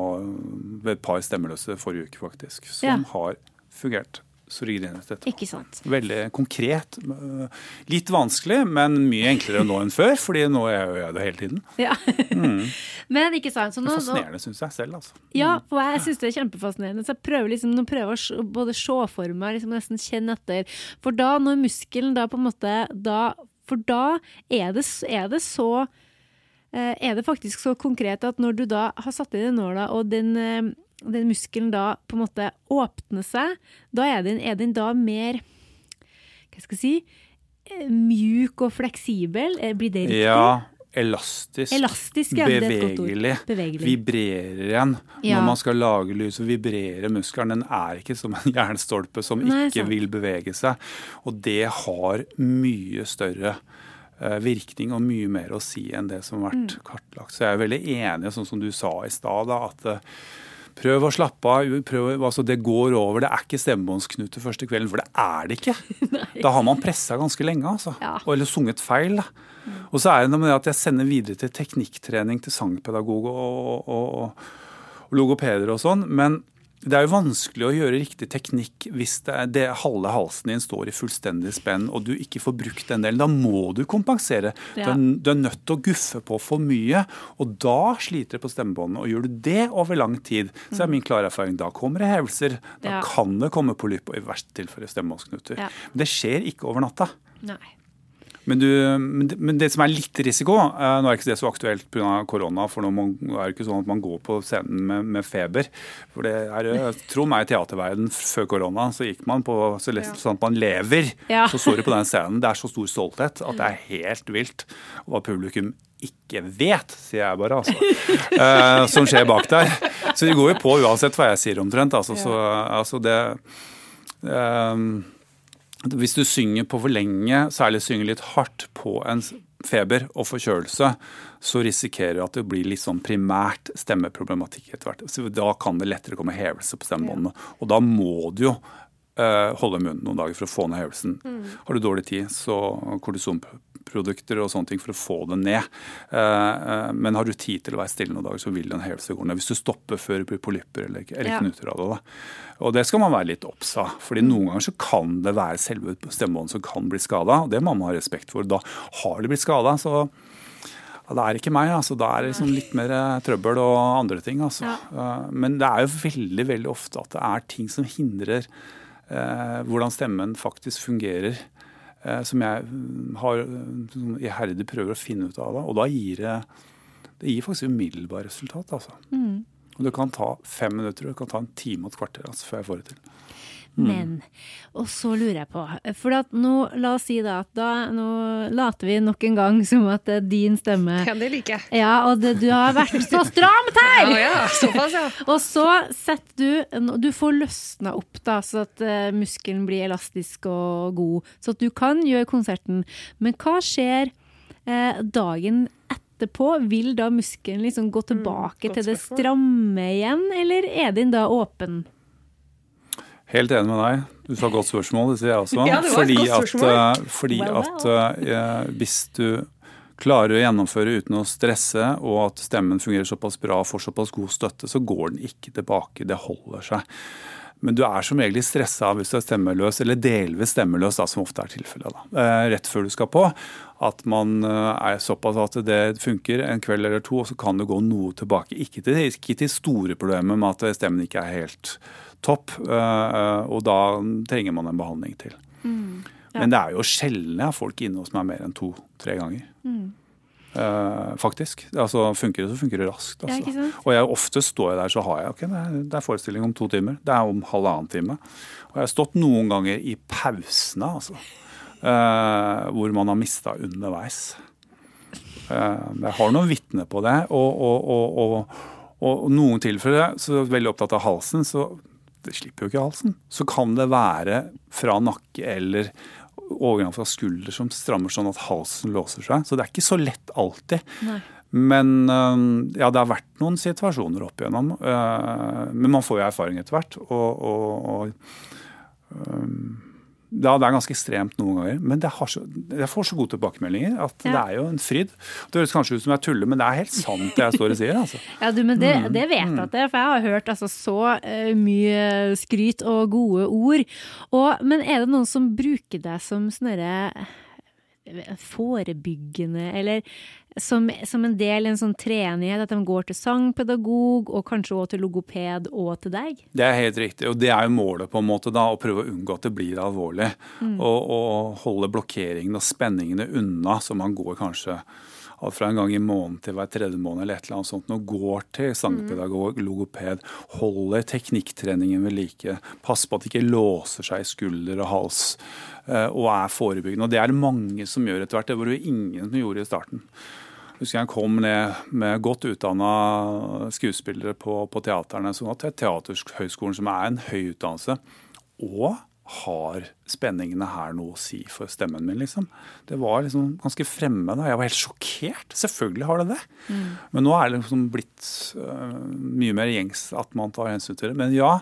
ved et par stemmeløse forrige uke, faktisk, som Ja. har fungert. Ikke sant? Veldig konkret. øh, Litt vanskelig, men mye enklere nå enn før, fordi nå gjør jeg det hele tiden. Ja. Men ikke sant? Så nå, Fascinerende, syns jeg selv. altså. ja, og jeg syns det er kjempefascinerende. Så jeg prøver liksom, nå prøver å både se for meg, liksom nesten kjenne etter. For da, når muskelen da på en måte da, For da er det, er det så eh, er det faktisk så konkret at når du da har satt i den nåla, og den, eh, den muskelen da på en måte åpner seg, da er den, er den da mer Hva skal jeg si eh, Mjuk og fleksibel? Eh, Blir det riktig? Ja, elastisk. Elastisk, ja, bevegelig. Bevegelig. Vibrerer igjen. Ja. Når man skal lage lyd, så vibrerer muskelen. Den er ikke som en jernstolpe som Nei, ikke sant. vil bevege seg. Og det har mye større eh, virkning og mye mer å si enn det som har Mm. vært kartlagt. Så jeg er veldig enig, sånn som du sa i stad, at eh, Prøv å slappe av. Prøv, altså det går over. Det er ikke stemmebåndsknute første kvelden, for det er det ikke. Da har man pressa ganske lenge, altså. Ja. Eller sunget feil. Da. Og så er det noe med det at jeg sender videre til teknikktrening til sangpedagog og, og, og, og logopeder og sånn. Men det er jo vanskelig å gjøre riktig teknikk hvis det, det halve halsen din står i fullstendig spenn og du ikke får brukt den delen. Da må du kompensere. Du, er, du er nødt til å guffe på for mye, og da sliter det på stemmebåndene. Og gjør du det over lang tid, så er min klare erfaring da kommer det hevelser. Da Ja. kan det komme polypp, og i verste tilfelle stemmebåndsknuter. Ja. Men det skjer ikke over natta. Nei. Men, du, men, det, men det som er litt risiko eh, Nå er ikke det så aktuelt pga. korona, for nå må, er det ikke sånn at man går på scenen med, med feber. For det er, eh, Tro meg, i teaterverden før korona så gikk man på så lest, sånn at man lever. Ja. Så står du på den scenen. Det er så stor stolthet at det er helt vilt hva publikum ikke vet, sier jeg bare, altså. eh, som skjer bak der. Så de går jo på uansett hva jeg sier omtrent. Altså, så, altså det eh, hvis du synger på for lenge, særlig synger litt hardt på en feber og forkjølelse, så risikerer du at det blir litt sånn primært stemmeproblematikk etter hvert. Så da kan det lettere komme hevelse på stemmebåndene. Og da må du jo eh, holde munnen noen dager for å få ned hevelsen. Har du dårlig tid, så kortisonprodukter og sånne ting for å få det ned. Eh, eh, men har du tid til å være stille noen dager, så vil den helse gå ned. Hvis du stopper før det blir polypper eller, eller knuter av det. Da. Og det skal man være litt obs av. fordi noen ganger så kan det være selve stemmebåndet som kan bli skada. Og det må man ha respekt for. Da har det blitt skada, så ja, det er ikke meg. altså. Da er det liksom litt mer eh, trøbbel og andre ting. altså. Ja. Men det er jo veldig veldig ofte at det er ting som hindrer eh, hvordan stemmen faktisk fungerer. Eh, som jeg mm, har sånn iherdig prøver å finne ut av. Da. Og da gir det, det gir faktisk umiddelbart resultat. altså. Og Det kan ta fem minutter, og det kan ta en time og et kvarter altså, før jeg får det til. Men, og så lurer jeg på, for at nå, la oss si da at da, nå later vi nok en gang som at det er din stemme. Ja, det liker jeg. Ja, og det, du har vært så stramt her! Ja, ja, såpass, ja. Og så setter du Du får løsna opp, da, så at eh, muskelen blir elastisk og god. Så at du kan gjøre konserten. Men hva skjer eh, dagen etterpå? Vil da muskelen liksom gå tilbake mm, til det stramme igjen, eller er den da åpen? Helt enig med deg. Du sa godt spørsmål, det sier jeg også. Ja, det var et fordi godt at, spørsmål. eh, fordi wow. at eh, hvis du klarer å gjennomføre uten å stresse, og at stemmen fungerer såpass bra og får såpass god støtte, så går den ikke tilbake. Det holder seg. Men du er som regel stressa hvis du er stemmeløs, eller delvis stemmeløs, da, som ofte er tilfellet. Eh, Rett før du skal på. At man eh, er såpass at det funker en kveld eller to, og så kan det gå noe tilbake. Ikke til, ikke til store problemer med at stemmen ikke er helt topp, eh, og da trenger man en behandling til. Men det er jo sjelden jeg har folk inne hos meg mer enn to-tre ganger. Eh, faktisk. Altså, funker det, så funker det raskt. Altså. Ja, og jeg ofte står jeg der, så har jeg ok, det er, det er forestilling om to timer. Det er om halvannen time. Og jeg har stått noen ganger i pausene, altså. Uh, hvor man har mista underveis. Uh, jeg har noen vitner på det. Og, og, og, og, og noen tilfeller så er jeg veldig opptatt av halsen, så det slipper jo ikke halsen. Så kan det være fra nakke eller overgang fra skulder som strammer sånn at halsen låser seg. Så det er ikke så lett alltid. Nei. Men ja, det har vært noen situasjoner opp igjennom. øh, Men man får jo erfaring etter hvert. Og, og, og ja, det er ganske ekstremt noen ganger. Men det har så, jeg får så gode tilbakemeldinger at det er jo en fryd. Det høres kanskje ut som jeg tuller, men det er helt sant det jeg står og sier. altså. Ja, du, men det, Mm. det vet jeg at det er, for jeg har hørt altså, så eh, mye skryt og gode ord. Og, men er det noen som bruker deg som sånn forebyggende, eller som, som en del i en sånn treenighet, at de går til sangpedagog, og kanskje også til logoped og til deg? Det er helt riktig, og det er jo målet på en måte da, å prøve å unngå at det blir alvorlig. Og, og holde blokkeringene og spenningene unna, så man går kanskje alt fra en gang i måneden til hver tredje måned eller et eller annet sånt, og går til sangpedagog, logoped, holder teknikktreningen ved like, passer på at det ikke låser seg i skulder og hals, eh, og er forebyggende. Og det er det mange som gjør etter hvert. Det var det ingen som gjorde i starten. Husker jeg kom ned med godt utdanna skuespillere på, på teaterne var til Teaterhøgskolen, som er en høy utdannelse. Og har spenningene her noe å si for stemmen min, liksom? Det var liksom ganske fremmed. Jeg var helt sjokkert. Selvfølgelig har det det. Mm. Men nå er det liksom blitt uh, mye mer gjengs at man tar hensyn til det. Men ja,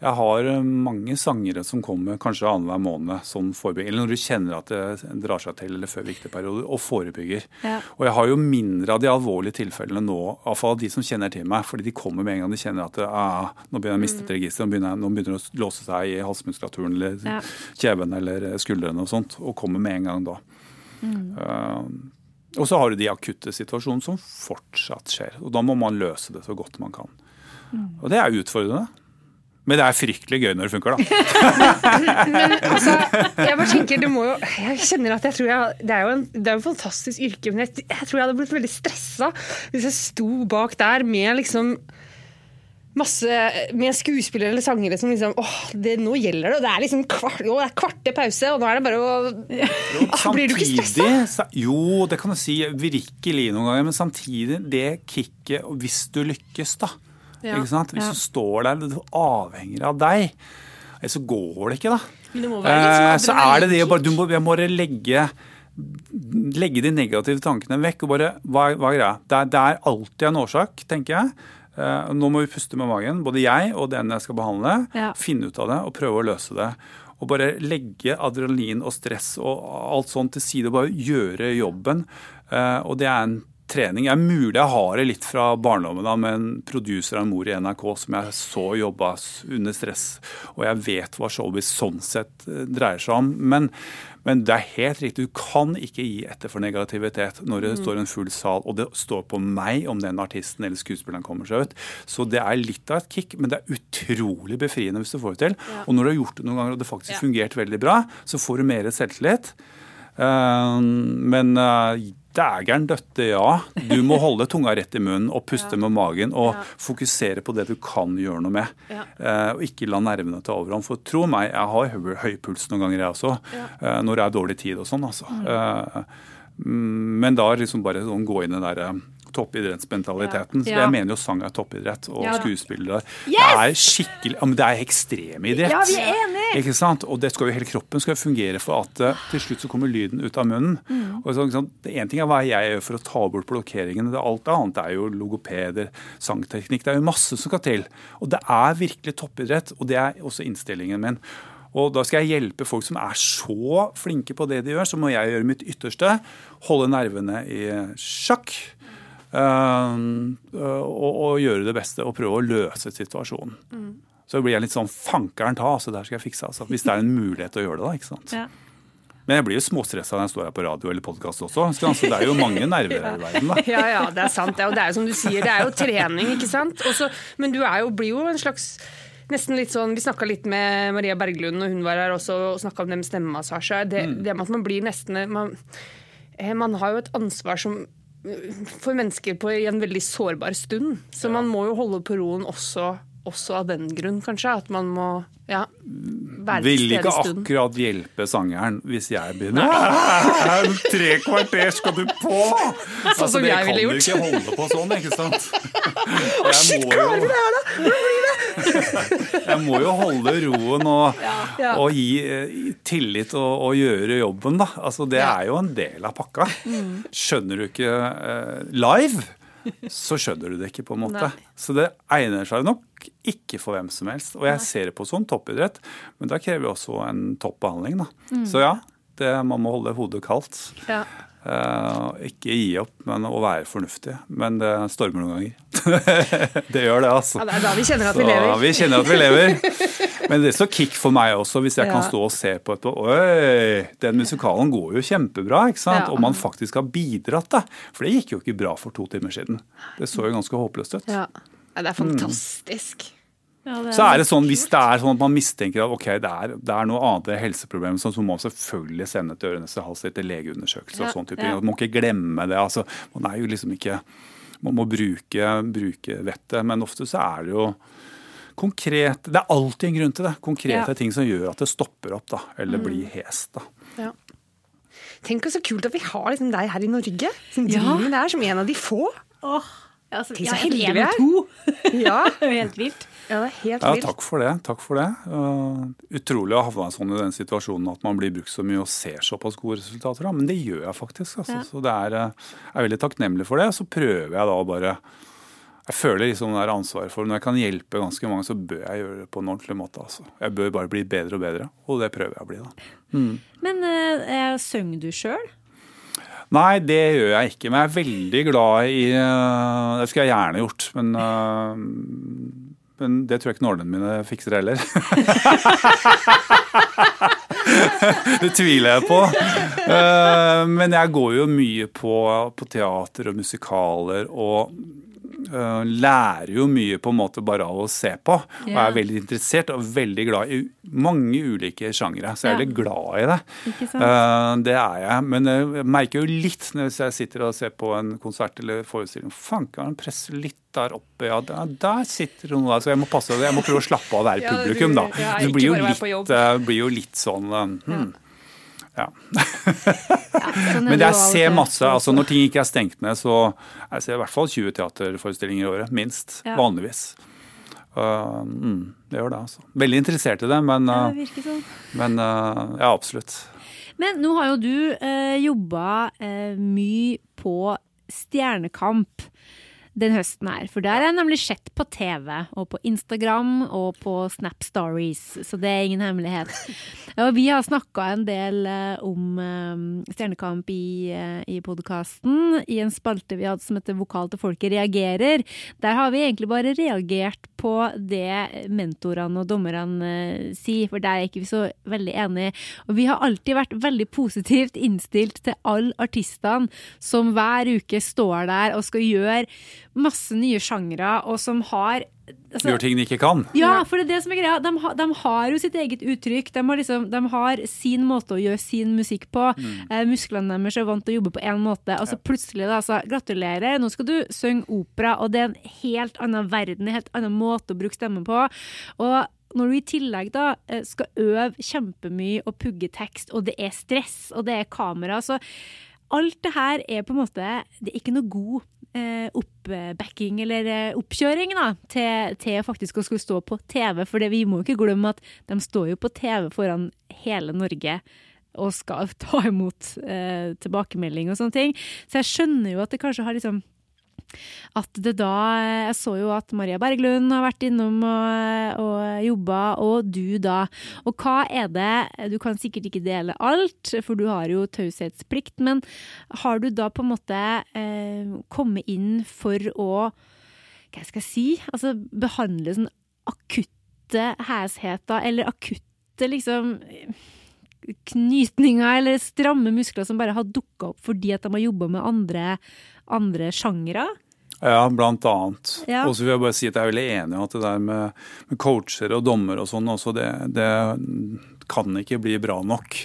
jeg har eh, mange sangere som kommer kanskje annenhver måned som forebygger. Eller når du kjenner at det drar seg til eller før viktige perioder, og forebygger. Ja. Og jeg har jo mindre av de alvorlige tilfellene nå, iallfall de som kjenner til meg. Fordi de kommer med en gang de kjenner at ah, nå begynner jeg å miste et mm. register, nå begynner, nå begynner det å låse seg i halsmuskulaturen eller ja. kjeven eller skuldrene og sånt, og kommer med en gang da. Mm. Uh, og så har du de akutte situasjonene som fortsatt skjer. Og da må man løse det så godt man kan. Mm. Og det er utfordrende. Men det er fryktelig gøy når det funker, da. men altså, jeg bare tenker, det må jo Jeg kjenner at jeg tror jeg, Det er jo en, det er en fantastisk yrke, men jeg, jeg, tror jeg hadde blitt veldig stressa hvis jeg sto bak der med liksom masse med skuespillere eller sangere som liksom åh, det, nå gjelder det. Og det er liksom kvart, å, det er kvarte pause, og nå er det bare å jo, ah, Blir du ikke stressa? Jo, det kan du si virkelig noen ganger, men samtidig, det kicket Hvis du lykkes, da ja. Ikke sant? Hvis ja. du står der, du avhenger av deg. Så går det ikke, da. Det eh, så er det det bare, Du må, jeg må legge, legge de negative tankene vekk. og bare, Hva, hva er greia? Det, det, er alltid en årsak, tenker jeg. Eh, nå må vi puste med magen, både jeg og den jeg skal behandle. Ja. Finne ut av det og prøve å løse det. Og bare legge adrenalin og stress og alt sånt til side og bare gjøre jobben. Eh, og det er en trening. Det er mulig jeg har det litt fra barndommen da, med en producer av en mor i NRK som jeg så jobba under stress, og jeg vet hva showbiz sånn sett eh, dreier seg om. Men, men, det er helt riktig, du kan ikke gi etter for negativitet når det mm. står en full sal, og det står på meg om den artisten eller skuespilleren kommer seg ut. Så det er litt av et kick, men det er utrolig befriende hvis du får det til. Ja. Og når du har gjort det noen ganger og det faktisk ja. fungert veldig bra, så får du mer selvtillit. Uh, men uh, Dægeren døtte, ja. Du må holde tunga rett i munnen og puste ja. med magen og ja. fokusere på det du kan gjøre noe med. Ja. Eh, og ikke la nervene ta overhånd. For tro meg, jeg har høy, høy puls noen ganger, jeg også. Eh, når det er dårlig tid og sånn, altså. Mm. men da liksom bare sånn gå inn i den derre toppidrettsmentaliteten. Ja. Ja. Jeg mener jo sang er toppidrett, og ja. skuespillere yes! Det er skikkelig, men det er ekstremidrett. Ja, vi er enige! Ikke sant? Og det skal jo hele kroppen skal fungere for at uh, til slutt så kommer lyden ut av munnen. Mm. Og så, liksom, En ting er hva jeg gjør for å ta bort blokkeringen, det alt annet er jo logopeder, sangteknikk. Det er jo masse som skal til. Og det er virkelig toppidrett, og det er også innstillingen min. Og da skal jeg hjelpe folk som er så flinke på det de gjør, så må jeg gjøre mitt ytterste. Holde nervene i sjakk. Uh, og, og, gjøre det beste og prøve å løse situasjonen. Mm. Så blir jeg litt sånn fankeren ta, altså der skal jeg fikse. Altså, hvis det er en mulighet til å gjøre det, da. ikke sant? Ja. Men jeg blir jo småstressa når jeg står her på radio eller podkast også. Så det er jo mange nerver i verden, da. Ja, ja, det er sant. Og det er jo som du sier, det er jo trening, ikke sant. Også, men du jo, blir jo en slags nesten litt sånn, Vi snakka litt med Maria Berglund når hun var her også, og snakka om det med stemmemassasje. Det, mm. det med at man blir nesten man, eh, man har jo et ansvar som for mennesker på, i en veldig sårbar stund. Så man må jo holde på roen også, også, av den grunn, kanskje. At man må ja, være til stede ikke akkurat hjelpe sangeren hvis jeg begynner Tre kvarter skal du på! Sånn altså, som jeg ville gjort. Det kan du ikke holde på sånn, ikke sant? Å, shit, klarer vi det her, da? Hvordan blir det? jeg må jo holde roen og, ja. og gi eh, tillit og, og, gjøre jobben, da. Altså, det er jo en del av pakka. Mm. Skjønner du ikke uh, live, så skjønner du det ikke, på en måte. Nei. Så det egner seg nok ikke for hvem som helst. Og jeg ser det på sånn toppidrett, men da krever vi også en toppbehandling. Mm. Så ja, det, man må holde hodet kaldt. Ja. Uh, ikke gi opp, men å være fornuftig. Men det stormer noen ganger. det gjør det, altså. Ja, det er da vi kjenner at vi lever. vi kjenner at vi lever. Men det er så kick for meg også, hvis jeg ja. kan stå og se på etterpå. Oi, den musikalen går jo kjempebra, ikke sant? Ja. Og man faktisk har bidratt, da. For det gikk jo ikke bra for to timer siden. Det så jo ganske håpløst ut. Ja, det er fantastisk. Ja, det Så er det sånn, Hvis det er sånn at man mistenker at ok, det er, det er noe annet helseproblemer, så må man selvfølgelig sende til øre, nese, hals etter legeundersøkelse. og sånn type ja. Man må ikke glemme det. altså, Man er jo liksom ikke Man må bruke, bruke vettet, men ofte så er det jo konkret Det er alltid en grunn til det. Konkrete Ja. ting som gjør at det stopper opp, da, eller Mm. blir hest. da. Ja. Tenk så kult at vi har liksom deg her i Norge, som Ja. driver med det her, som en av de få. Åh, altså, Tenk så er heldige vi er. Ja, helt vilt. ja det er helt Ja, vilt. takk for det. takk for det. Uh, utrolig å havne sånn i den situasjonen at man blir brukt så mye og ser såpass gode resultater. Da. Men det gjør jeg faktisk. Altså. Ja. Så det er, jeg er veldig takknemlig for det. Så prøver jeg da å bare Jeg føler liksom det er ansvaret for Når jeg kan hjelpe ganske mange, så bør jeg gjøre det på en ordentlig måte. Altså. Jeg bør bare bli bedre og bedre, og det prøver jeg å bli. da. Men uh, synger du sjøl? Nei, det gjør jeg ikke. Men jeg er veldig glad i uh, Det skulle jeg gjerne gjort, men uh, men det tror jeg ikke nålene mine fikser heller. det tviler jeg på. Eh, Men jeg går jo mye på, på teater og musikaler og eh, lærer jo mye på en måte bare av å se på. Og er veldig interessert og veldig glad i mange ulike sjangere. Så jeg er veldig veldig glad i det. Eh, det er jeg. Men jeg merker jo litt når jeg sitter og ser på en konsert eller forestilling. Fanken, presser litt der oppe. Ja, der, der sitter hun der. Så jeg må passe Jeg må prøve å slappe av der i publikum, da. det blir jo, litt, uh, eh, blir jo litt sånn eh, hmm. Ja. Er Men jeg ser masse. altså Når ting ikke er stengt ned, så jeg ser i hvert fall 20 teaterforestillinger i året. Minst. Ja. Vanligvis. Uh, mm, det gjør det, altså. Veldig interessert i det, men, Ja, uh, det sånn. men uh, ja, absolutt. Men nå har jo du uh, jobba eh, mye på Stjernekamp den høsten her. For der er jeg nemlig sett på TV og på Instagram og på Snap Stories, så det er ingen hemmelighet. Og vi har snakka en del eh, om eh, Stjernekamp i, eh, i podkasten, i en spalte vi hadde som heter Vokal til folket reagerer. Der har vi egentlig bare reagert på det mentorene og dommerne sier, for der er ikke vi så veldig enige. Og vi har alltid vært veldig positivt innstilt til alle artistene som hver uke står der og skal gjøre masse nye sjangre, og som har altså, Gjør ting de ikke kan. ja, for det er det som er greia. De, de har jo sitt eget uttrykk. De har, liksom, de har sin måte å gjøre sin musikk på. Eh, musklene deres er vant til å jobbe på én måte. Og så plutselig, da, så gratulerer, nå skal du synge opera, og det er en helt annen verden, en helt annen måte å bruke stemmen på. Og når du i tillegg da eh, skal øve kjempemye og pugge tekst, og det er stress, og det er kamera, så alt det her er på en måte Det er ikke noe god oppbacking eller eh, oppkjøring da, til, til faktisk å skulle stå på TV. For vi må jo ikke glemme at de står jo på TV foran hele Norge og skal ta imot eh, tilbakemelding og sånne ting. Så jeg skjønner jo at det kanskje har liksom at det da Jeg så jo at Maria Berglund har vært innom og, og jobba, og du da. Og hva er det Du kan sikkert ikke dele alt, for du har jo taushetsplikt, men har du da på en måte eh, kommet inn for å Hva skal jeg si? Altså behandle sånn akutte hesheter, eller akutte liksom knytninger eller stramme muskler som bare har dukka opp fordi at de har jobba med andre, andre sjangere. Ja, blant annet. Ja. Og så vil jeg bare si at jeg er veldig enig i at det der med, med coacher og dommer og sånn, også det, det kan ikke bli bra nok.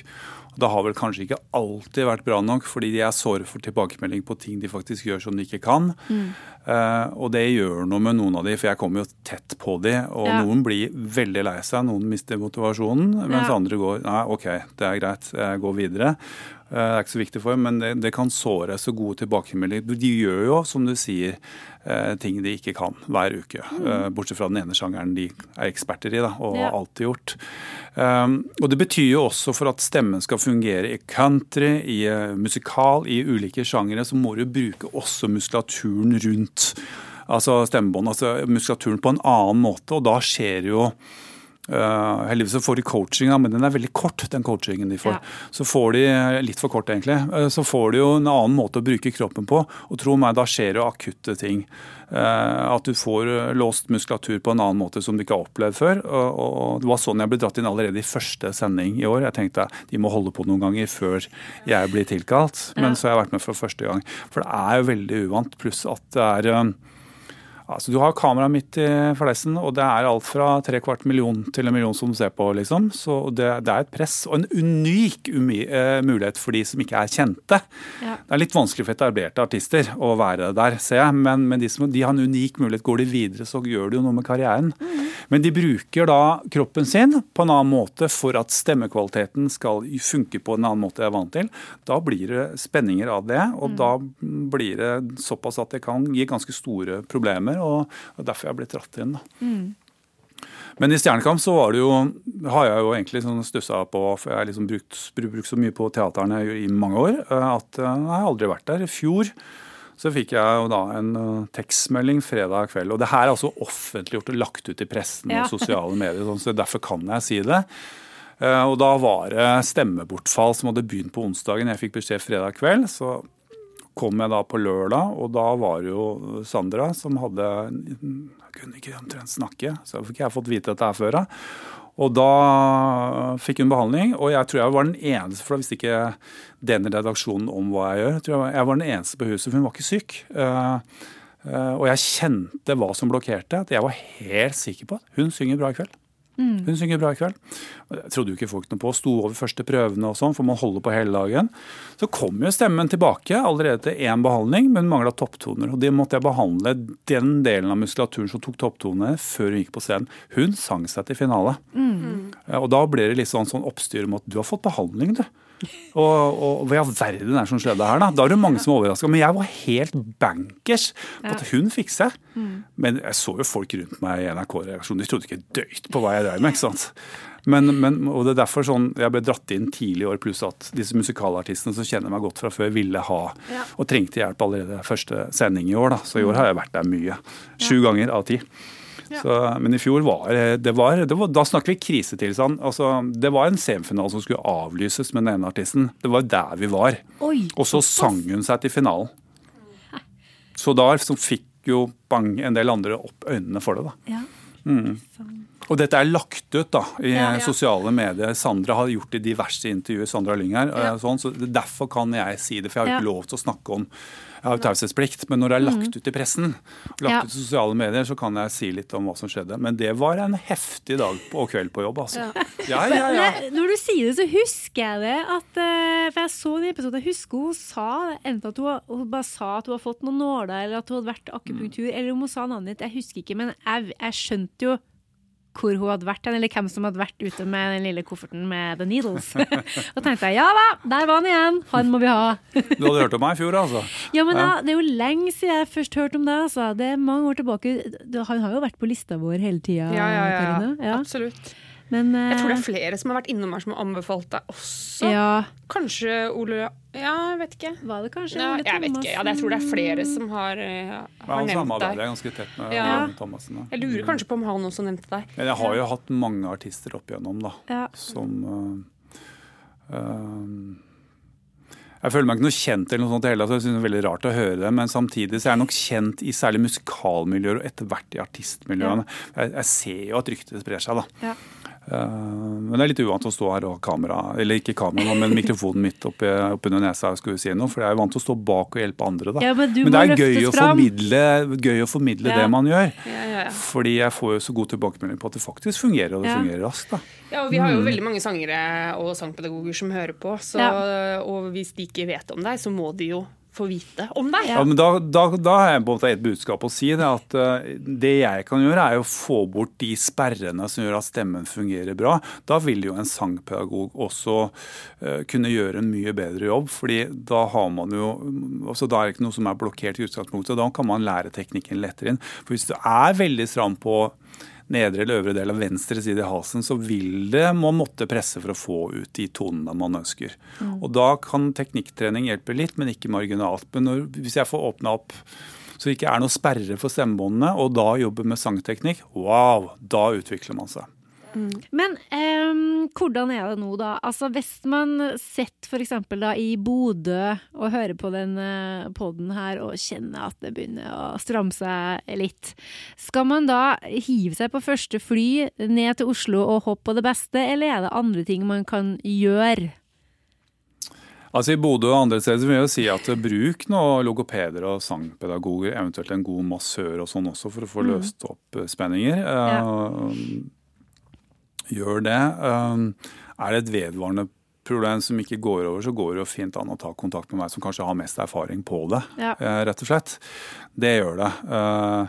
Det har vel kanskje ikke alltid vært bra nok, fordi de er såre for tilbakemelding på ting de faktisk gjør som de ikke kan. Eh, og det gjør noe med noen av de, for jeg kommer jo tett på de, og Ja. noen blir veldig lei seg, noen mister motivasjonen, mens Ja. andre går nei, OK, det er greit, jeg går videre. Eh, Det er ikke så viktig for dem, men det, det kan såre så gode tilbakemeldinger. De gjør jo, som du sier, eh, ting de ikke kan hver uke. Mm. Bortsett fra den ene sjangeren de er eksperter i da, og Ja. har alltid gjort. Um, og det betyr jo også for at stemmen skal fungere i country, i eh, musikal, i ulike sjangere, så må du bruke også muskulaturen rundt altså stemmebånd, altså muskulaturen på en annen måte, og da skjer jo Uh, heldigvis så får de coaching, men den er veldig kort, den coachingen de får. Ja. Så får de, litt for kort egentlig, uh, så får de jo en annen måte å bruke kroppen på. Og tro meg, da skjer det akutte ting. Uh, at du får låst muskulatur på en annen måte som du ikke har opplevd før. Og, og Det var sånn jeg ble dratt inn allerede i første sending i år. Jeg tenkte de må holde på noen ganger før jeg blir tilkalt. Men så har jeg vært med for første gang. For det er jo veldig uvant. Pluss at det er Altså, du har kameraet midt i fleisen, og det er alt fra tre kvart million til en million som du ser på. liksom. Så det, det er et press, og en unik eh, mulighet for de som ikke er kjente. Ja. Det er litt vanskelig for etablerte artister å være der, ser jeg, men, men de, som, de har en unik mulighet. Går de videre, så gjør de jo noe med karrieren. Men de bruker da kroppen sin på en annen måte for at stemmekvaliteten skal funke på en annen måte jeg er vant til. Da blir det spenninger av det, og da blir det såpass at det kan gi ganske store problemer, og og derfor jeg blitt dratt inn. da. Men i Stjernekamp så var det jo, har jeg jo egentlig sånn stussa på, for jeg har liksom brukt, brukt så mye på teaterne i mange år, eh, at eh, jeg har aldri vært der. I fjor så fikk jeg jo da en eh, tekstmelding fredag kveld. Og det her er altså offentliggjort og lagt ut i pressen Ja. og sosiale medier, sånn, så derfor kan jeg si det. Og da var det stemmebortfall som hadde begynt på onsdagen. Jeg fikk beskjed fredag kveld. Så kom jeg da på lørdag, og da var det jo Sandra som hadde Jeg kunne ikke omtrent snakke, så fikk jeg fått vite dette her før. Og da fikk hun behandling, og jeg tror jeg var den eneste, for da visste ikke den redaksjonen om hva jeg gjør. Jeg tror jeg jeg var den eneste på huset, for hun var ikke syk. Eh, eh, og jeg kjente hva som blokkerte. At jeg var helt sikker på at hun synger bra i kveld. Hun synger bra i kveld. Jeg trodde jo ikke folk noe på. Sto over første prøvene og sånn, for man holder på hele dagen. Så kom jo stemmen tilbake allerede til én behandling, men mangla topptoner. Og det måtte jeg behandle den delen av muskulaturen som tok topptonene, før hun gikk på scenen. Hun sang seg til finale. Mm. Og da ble det litt sånn, sånn oppstyr om at du har fått behandling, du. Og, og hva i all verden er det som skjedde her, da? Da er det mange som er overraska. Men jeg var helt bankers på at hun fikk seg. Men jeg så jo folk rundt meg i NRK-reaksjonen. De trodde ikke døyt på hva jeg drev med. ikke sant? Men, men, og det er derfor sånn, Jeg ble dratt inn tidlig i år, pluss at disse musikalartistene som kjenner meg godt fra før, ville ha og trengte hjelp allerede første sending i år. da, Så i år har jeg vært der mye. Sju ganger av ti. Så, men i fjor var det, var, det var, Da snakker vi krisetilstand. Altså, det var en semifinale som skulle avlyses med den ene artisten. Det var der vi var. Oi, Og så sang hun seg til finalen. Så da så fikk jo bang, en del andre opp øynene for det. da. Ja. Og dette er lagt ut da, i Ja, ja. sosiale medier. Sandra har gjort det i diverse intervjuer. Sandra Lyng her, Ja. sånn, så Derfor kan jeg si det, for jeg har Ja. ikke lov til å snakke om har taushetsplikt. Men når det er lagt ut i pressen, lagt Ja. ut i sosiale medier, så kan jeg si litt om hva som skjedde. Men det var en heftig dag på, og kveld på jobb, altså. Ja, ja, Når du sier det, så husker jeg det. At, eh, for jeg så den episoden, jeg husker hun sa enten at hun, hun bare sa at hun har fått noen nåler, eller at hun hadde vært akupunktur, eller om hun sa navnet ditt. Jeg husker ikke, men jeg, jeg skjønte jo hvor hun hadde vært, eller hvem som hadde vært ute med den lille kofferten med the needles. og tenkte jeg ja da, der var han igjen, han må vi ha. Du hadde hørt om meg i fjor, altså? Ja, men da, Det er jo lenge siden jeg først hørte om deg, Altså. Det er mange år tilbake. Han har jo vært på lista vår hele tida, Ja, ja, ja. Karina. Ja. Absolutt. Men, Jeg tror det eh, er flere som har vært innom her som har anbefalt deg også. ja, Kanskje Ole Ja, jeg vet ikke. Var det kanskje Ja, jeg vet ikke. Ja, jeg tror det er flere som har, eh, Ja, har han nevnt deg. Han samarbeider ganske tett med Ja. Thomassen. Jeg lurer kanskje på om han også nevnte deg. Men jeg har jo hatt mange artister opp igjennom, da. Ja. Som uh, uh, Jeg føler meg ikke noe kjent, eller noe sånt heller, så jeg synes det er veldig rart å høre det. Men samtidig så er jeg nok kjent i særlig musikalmiljøer og etter hvert i artistmiljøene. Jeg, jeg ser jo at ryktet sprer seg, da. Eh, men det er litt uvant å stå her og ha kamera, eller ikke kamera, men mikrofonen midt oppi, oppunder nesa og skulle si noe. For jeg er jo vant til å stå bak og hjelpe andre, da. Ja, men men det er gøy å, formidle, gøy å formidle Ja. det man gjør. Ja, ja, ja. Fordi jeg får jo så god tilbakemelding på at det faktisk fungerer, og det Ja. fungerer raskt. da. Ja, og Vi har jo veldig mange sangere og sangpedagoger som hører på. Så, Og hvis de ikke vet om deg, så må de jo få vite om deg. Ja, men da, da, da har jeg på en måte et budskap å si. Det, at eh, det jeg kan gjøre, er å få bort de sperrene som gjør at stemmen fungerer bra. Da vil jo en sangpedagog også eh, kunne gjøre en mye bedre jobb. fordi da har man jo altså Da er det ikke noe som er blokkert i utgangspunktet. Da kan man lære teknikken lettere inn. For hvis du er veldig stram på nedre eller øvre del av venstre side i halsen, så vil det man måtte presse for å få ut de tonene man ønsker. Og da kan teknikktrening hjelpe litt, men ikke marginalt. Men når, hvis jeg får åpna opp så det ikke er noe sperre for stemmebåndene, og da jobber med sangteknikk, wow, da utvikler man seg. Men em, hvordan er det nå, da? Altså, Hvis man sitter f.eks. i Bodø og hører på den uh, poden her og kjenner at det begynner å stramme seg litt, skal man da hive seg på første fly ned til Oslo og hoppe på det beste, eller er det andre ting man kan gjøre? Altså I Bodø og andre steder vil jeg jo si at bruk noen logopeder og sangpedagoger, eventuelt en god massør og sånn også, for å få Mm. løst opp eh, spenninger. Eh, Gjør det. Eh, Er det et vedvarende problem som ikke går over, så går det jo fint an å ta kontakt med meg som kanskje har mest erfaring på det, Ja. eh, rett og slett. Det gjør det. Eh,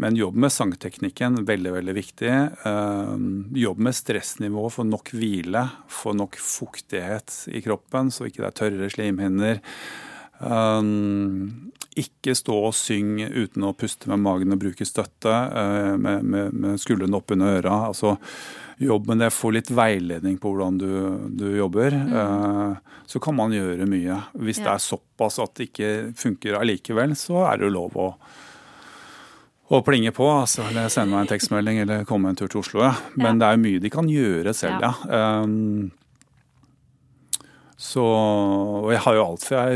Men jobb med sangteknikken, veldig veldig viktig. Eh, Jobb med stressnivå, få nok hvile, få nok fuktighet i kroppen, så ikke det er tørre slimhinner. Um, ikke stå og synge uten å puste med magen og bruke støtte uh, med, med, med skuldrene oppunder øra. Altså, jobb med det, få litt veiledning på hvordan du, du jobber. Eh, så kan man gjøre mye. Hvis det er såpass at det ikke funker allikevel, så er det jo lov å og plinge på, altså, eller sende meg en tekstmelding eller komme en tur til Oslo. Ja. Men det er mye de kan gjøre selv, ja. Um, så og jeg har jo alt fra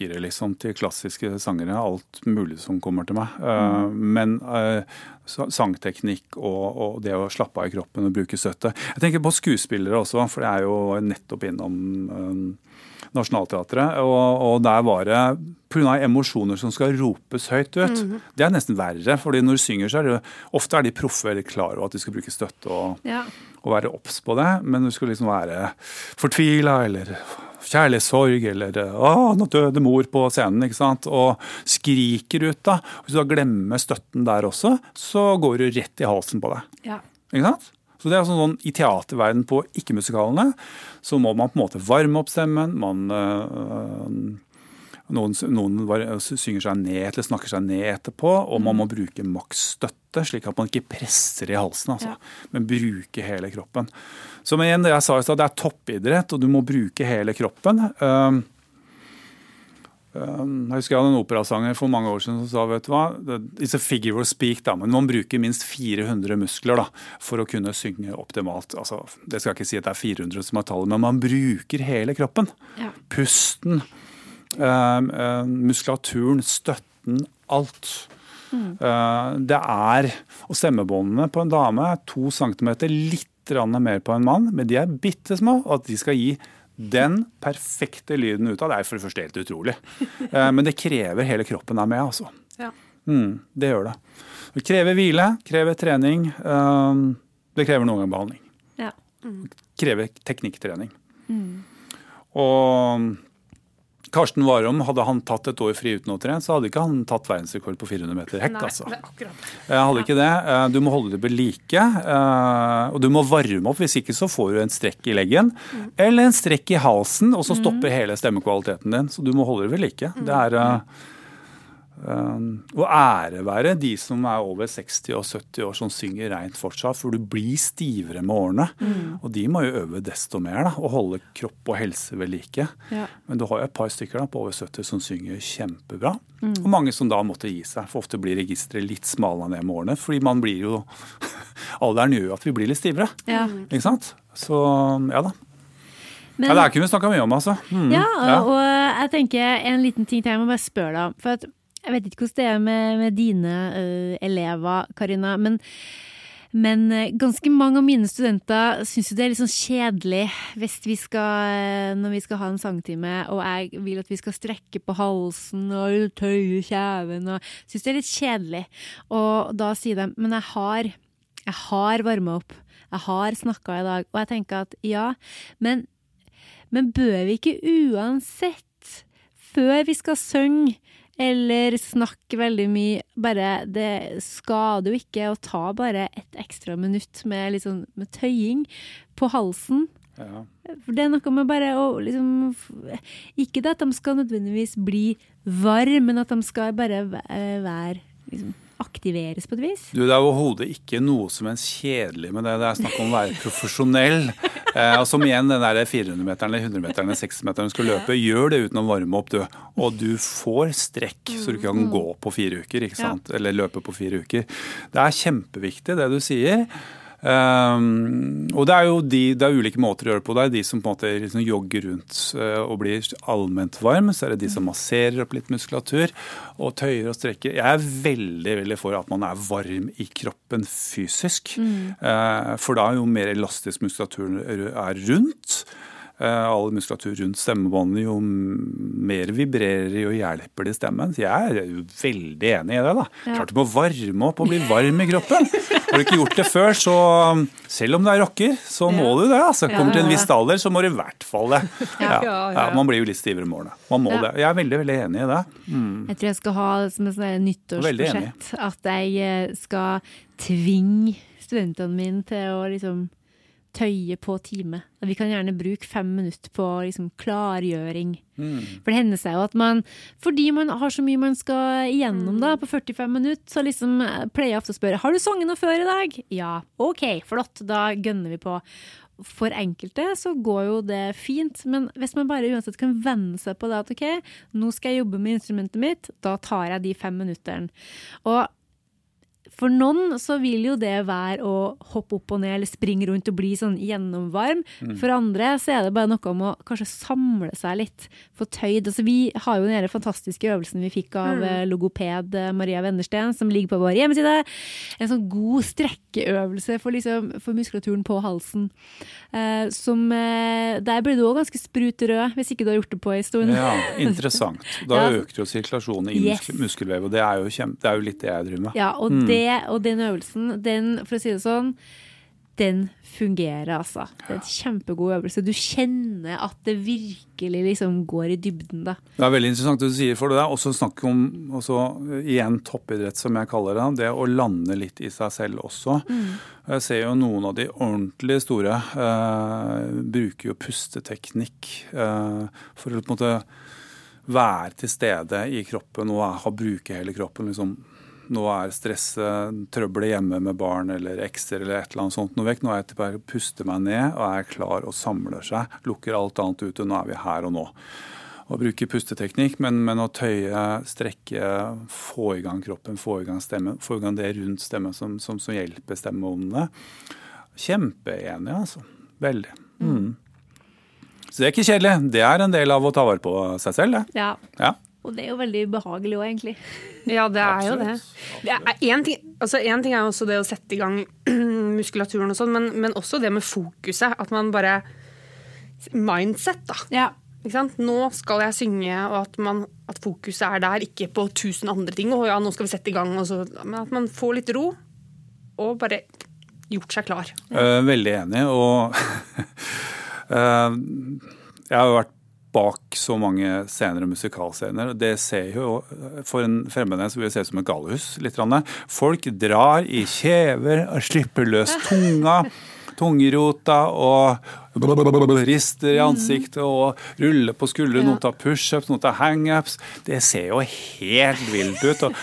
rockere liksom, til klassiske sangere. Alt mulig som kommer til meg. Mm. men uh, sangteknikk og, og det å slappe av i kroppen og bruke støtte. Jeg tenker på skuespillere også, for jeg er jo nettopp innom um, Nationaltheatret. Og, og der var det pga. emosjoner som skal ropes høyt ut. Det er nesten verre, fordi når du synger, så er det ofte er de proffe eller klar over at de skal bruke støtte og, Ja. og være obs på det. Men du skal liksom være fortvila eller kjærlighetssorg eller 'Å, nå døde mor' på scenen, ikke sant. Og skriker ut, da. Hvis du da glemmer støtten der også, så går du rett i halsen på deg. Ja. Ikke sant? Så det er sånn, sånn I teaterverden på ikke-musikalene så må man på en måte varme opp stemmen. man øh, noen, noen var- synger seg ned eller snakker seg ned etterpå, og man må bruke maksstøtte, slik at man ikke presser i halsen, altså, Ja. men bruke hele kroppen. Som igjen, jeg sa i stad, det er toppidrett, og du må bruke hele kroppen. Um, jeg husker jeg hadde en operasanger for mange år siden som sa vet du hva, it's a figure of speak, da, men man bruker minst 400 muskler da, for å kunne synge optimalt. Altså, det skal jeg ikke si at det er 400 som er tallet, men man bruker hele kroppen. Ja. Pusten, muskulaturen, støtten, alt. Uh, det er Og stemmebåndene på en dame er to centimeter, litt mer på en mann, men de er bitte små, og at de skal gi den perfekte lyden ut av det er for det første helt utrolig. Uh, men det krever hele kroppen er med, altså. Ja. Mm, det gjør det. Det krever hvile, krever trening. um, det krever noen gang behandling. Ja. Krever teknikktrening. Og Karsten Warholm, hadde han tatt et år fri uten å trene, så hadde ikke han tatt verdensrekord på 400 meter hekk. Nei, altså. det akkurat. Jeg hadde ikke det. Eh, Du må holde det ved like. eh, Og du må varme opp, hvis ikke så får du en strekk i leggen. Eller en strekk i halsen, og så stopper hele stemmekvaliteten din. Så du må holde det ved like. Det er eh, å ære være de som er over 60 og 70 år som synger reint fortsatt, for du blir stivere med årene. Og de må jo øve desto mer, da, og holde kropp og helse ved like. Ja. Men du har jo et par stykker da, på over 70 som synger kjempebra. Og mange som da måtte gi seg. For ofte blir registeret litt smalere ned med årene. Fordi man blir jo Alderen gjør jo at vi blir litt stivere. Ja. Ikke sant? Så ja da. Men, Ja, det her kunne vi snakka mye om, altså. Mm, ja, og, og jeg tenker en liten ting til jeg må bare spørre deg om. For at jeg vet ikke hvordan det er med, med dine uh, elever, Karina. Men, men eh, ganske mange av mine studenter syns jo det er litt sånn kjedelig hvis vi skal, eh, når vi skal ha en sangtime, og jeg vil at vi skal strekke på halsen og tøye kjeven og Syns det er litt kjedelig. Og da sier de Men jeg har, jeg har varma opp. Jeg har snakka i dag. Og jeg tenker at ja, men men bør vi ikke uansett, før vi skal synge eller snakke veldig mye, bare Det skader jo ikke å ta bare et ekstra minutt med, sånn, med tøying på halsen. Ja. For det er noe med bare å liksom Ikke det at de skal nødvendigvis bli varme, men at de skal bare væ- være liksom, Aktiveres på et vis. Du, Det er overhodet ikke noe som helst kjedelig med det. Det er snakk om å være profesjonell. Eh, og som igjen, den der 400-meteren, 100-meteren, 60-meteren du skal løpe, gjør det uten å varme opp, du. Og du får strekk, så du ikke kan gå på fire uker, ikke sant? Eller løpe på fire uker. Det er kjempeviktig, det du sier. Um, og det er jo de, det er ulike måter å gjøre det på. Det er de som på en måte liksom jogger rundt uh, og blir allment varm. Så er det de som masserer opp litt muskulatur og tøyer og strekker. Jeg er veldig veldig for at man er varm i kroppen fysisk. Eh, for da er jo mer elastisk muskulatur er rundt. Eh, all muskulatur rundt stemmebåndene, jo mer vibrerer jo og hjelper det stemmen. Så jeg er jo veldig enig i det. da. Ja. Klart du må varme opp og bli varm i kroppen. Har du ikke gjort det før, så selv om du er rocker, så må du det. altså. Kommer til en viss alder, så må du i hvert fall det. Ja, Ja, ja, ja, ja. man blir jo litt stivere i årene. Man må Ja. det. Jeg er veldig veldig enig i det. Jeg tror jeg skal ha som et sånn at jeg eh, skal tvinge studentene mine til å liksom tøye på time. Vi kan gjerne bruke fem minutter på liksom klargjøring. For det hender seg jo at man, fordi man har så mye man skal igjennom da, på 45 minutter, så liksom eh, pleier jeg ofte å spørre har du sunget noe før i dag. Ja, OK, flott, da gønner vi på. For enkelte så går jo det fint, men hvis man bare uansett kan venne seg på det at OK, nå skal jeg jobbe med instrumentet mitt, da tar jeg de fem minuttene. Og for noen så vil jo det være å hoppe opp og ned eller springe rundt og bli sånn gjennomvarm. For andre så er det bare noe om å kanskje samle seg litt. Få tøyd. Altså, vi har jo den fantastiske øvelsen vi fikk av mm. logoped eh, Maria Wennersten, som ligger på vår hjemmeside. En sånn god strekkeøvelse for, liksom, for muskulaturen på halsen. Eh, som eh, Der blir du òg ganske sprut rød, hvis ikke du har gjort det på en stund. Ja, Interessant. Da Ja. økte jo sirkulasjonen i Yes. muskel, muskelvev, og det er, jo kjempe, det er jo litt det jeg driver med. Ja, og, det, og den øvelsen, den, for å si det sånn, den fungerer, altså. Det er en kjempegod øvelse. Du kjenner at det virkelig liksom går i dybden, da. Det er veldig interessant det du sier, for det er også snakk om også, igjen toppidrett, som jeg kaller det. Det å lande litt i seg selv også. Jeg ser jo noen av de ordentlig store eh, bruker jo pusteteknikk eh, for å på en måte være til stede i kroppen og ha bruke hele kroppen. liksom nå er stresset, trøbbelet hjemme med barn eller ekser eller et eller annet sånt noe vekk. Nå er jeg bare å puste meg ned og er klar og samler seg. Lukker alt annet ute. Nå er vi her og nå. Å bruke pusteteknikk, men, men å tøye, strekke, få i gang kroppen, få i gang stemmen. Få i gang det rundt stemmen som, som, som hjelper stemmebåndene. Kjempeenig, altså. Veldig. Mm. Så det er ikke kjedelig. Det er en del av å ta vare på seg selv, det. Ja. Ja. Og det er jo veldig behagelig òg, egentlig. Ja, det er jo det. Det er en, ting, altså en ting er jo også det å sette i gang muskulaturen og sånn, men, men også det med fokuset. At man bare Mindset, da. Ja. Ikke sant? Nå skal jeg synge, og at, man, at fokuset er der, ikke på tusen andre ting. Å ja, nå skal vi sette i gang. Og så, men at man får litt ro, og bare gjort seg klar. Ja. veldig enig. Og eh, jeg har jo vært bak så mange scener og musikalscener. Det ser jo for en fremmedens vil det se ut som et galehus. litt. Folk drar i kjever og slipper løs tunga. Tungerota og rister i ansiktet og ruller på skuldrene. Noen tar pushups, noen tar hangups. Det ser jo helt vilt ut. Og,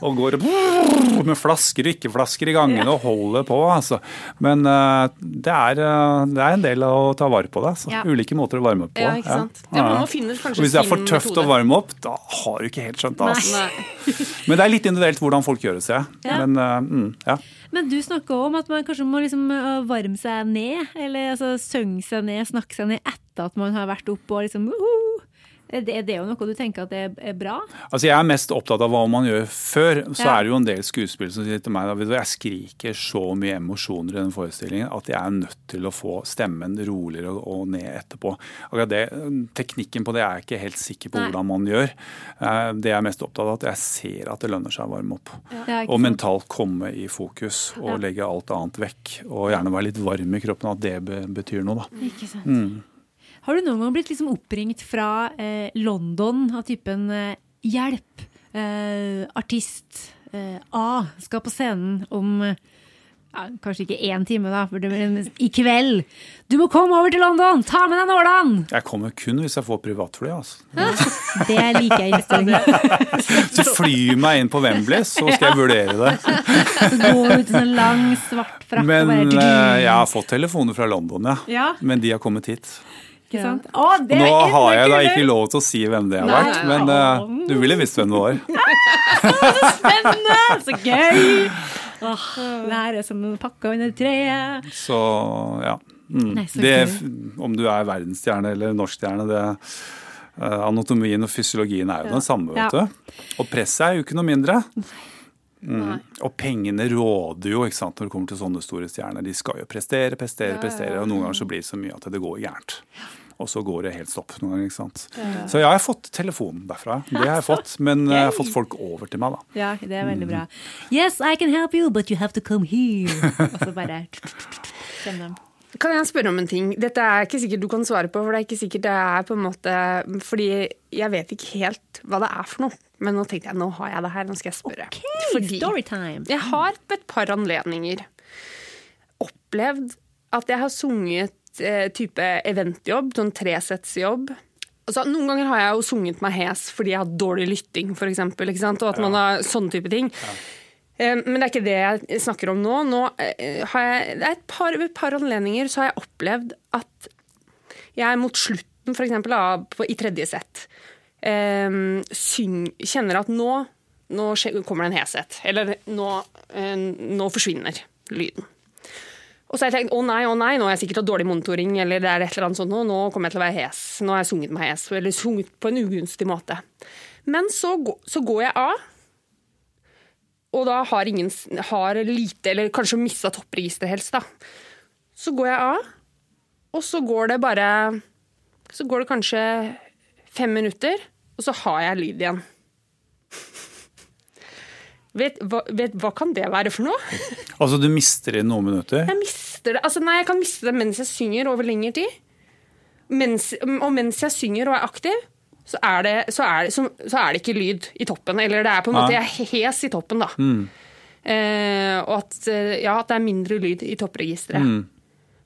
og går med flasker og ikke-flasker i gangene og holder på. altså. Men eh, det, er, eh, det er en del av å ta vare på det. Altså. Ja. Ulike måter å varme opp på. Ja, ikke sant? Ja, og hvis det er for tøft metode. å varme opp, da har du ikke helt skjønt det. Altså. Men det er litt individuelt hvordan folk gjør det, seg. Men eh, mm, ja. Men du snakka om at man kanskje må liksom øh, varme seg ned, eller altså synge seg ned, snakke seg ned etter at man har vært oppe og liksom uhu. Det, er det jo noe du tenker at er- bra? Altså Jeg er mest opptatt av hva man gjør før. Så Ja. er det jo en del skuespillere som sier til meg at jeg skriker så mye emosjoner i den forestillingen at jeg er nødt til å få stemmen roligere og, ned etterpå. Det, Teknikken på det er jeg ikke helt sikker på Nei. hvordan man gjør. Eh, Det jeg er mest opptatt av, at jeg ser at det lønner seg å varme opp. Ja, Og mentalt komme i fokus og Ja. legge alt annet vekk. Og gjerne være litt varm i kroppen, at det betyr noe, da. Ikke sant. Har du noen gang blitt liksom oppringt fra eh, London av typen eh, Hjelp! Eh, artist eh, A skal på scenen om eh, ja, Kanskje ikke én time, da, for det, men i kveld. Du må komme over til London! Ta med deg nålene! Jeg kommer kun hvis jeg får privatfly. altså. Det liker jeg ikke. Så fly meg inn på Wembley, så skal jeg vurdere det. Så du ut i sånn lang, svart frakk Men eh, jeg har fått telefoner fra London, ja. Ja. Men de har kommet hit. Ikke sant? Å, det Nå har jeg da ikke lov til å si hvem det har Nei. vært, men uh, du ville visst hvem det var. så Spennende! Så gøy! Åh, det her er som en pakke under treet. Så ja. Mm. Nei, så Det, om du er verdensstjerne eller norskstjerne, det uh, Anatomien og fysiologien er jo den samme, vet Ja. du. Og presset er jo ikke noe mindre. Mm. Og pengene råder jo ikke sant, når det kommer til sånne store stjerner. De skal jo prestere, prestere, prestere, og noen ganger så blir det så mye at det går gærent. Og så går det helt stopp noen ganger. ikke sant? Så jeg har fått telefonen derfra. Det har jeg fått, men eh, jeg har fått folk over til meg, da. Ja, det er veldig bra. Yes, I can help you, but you have to come here. Og så bare kjenner dem. Kan jeg spørre om en ting? Dette er ikke sikkert du kan svare på, for det er ikke sikkert det er på en måte Fordi jeg vet ikke helt hva det er for noe. Men nå tenkte jeg nå har jeg det her, nå skal jeg spørre. Okay, Fordi storytime. jeg har på et par anledninger opplevd at jeg har sunget eh, type eventjobb, sånn tresettsjobb. Altså, noen ganger har jeg jo sunget meg hes fordi jeg har dårlig lytting, for sant? Og at man har sånne type ting. Ja. Men det er ikke det jeg snakker om nå. nå eh, har jeg, det er et par, et par anledninger så har jeg opplevd at jeg mot slutten, for eksempel, av- på- i tredje sett, eh, syng, kjenner at nå, nå kommer det en heshet. Eller nå, eh, nå forsvinner lyden. Og så har jeg tenkt å nei, å nei, nå har jeg sikkert hatt dårlig monitoring, eller det er et eller annet sånt nå, kommer jeg til å være hes. Nå har jeg sunget meg hes, eller sunget på en ugunstig måte. Men så, så går jeg av, og da har ingen har lite, eller kanskje mista toppregisteret helst, da. Så går jeg av, og så går det bare Så går det kanskje fem minutter, og så har jeg lyd igjen. Vet, hva, vet, hva kan det være for noe? Altså, du mister det i noen minutter. Jeg mister det. Altså, nei, jeg kan miste det mens jeg synger over lengre tid. Mens, og mens jeg synger og er aktiv, så er, det, så, er det, så, så er det ikke lyd i toppen. Eller det er på en måte Nei. jeg er hes i toppen, da. Eh, og at, eh, ja, at det er mindre lyd i toppregisteret.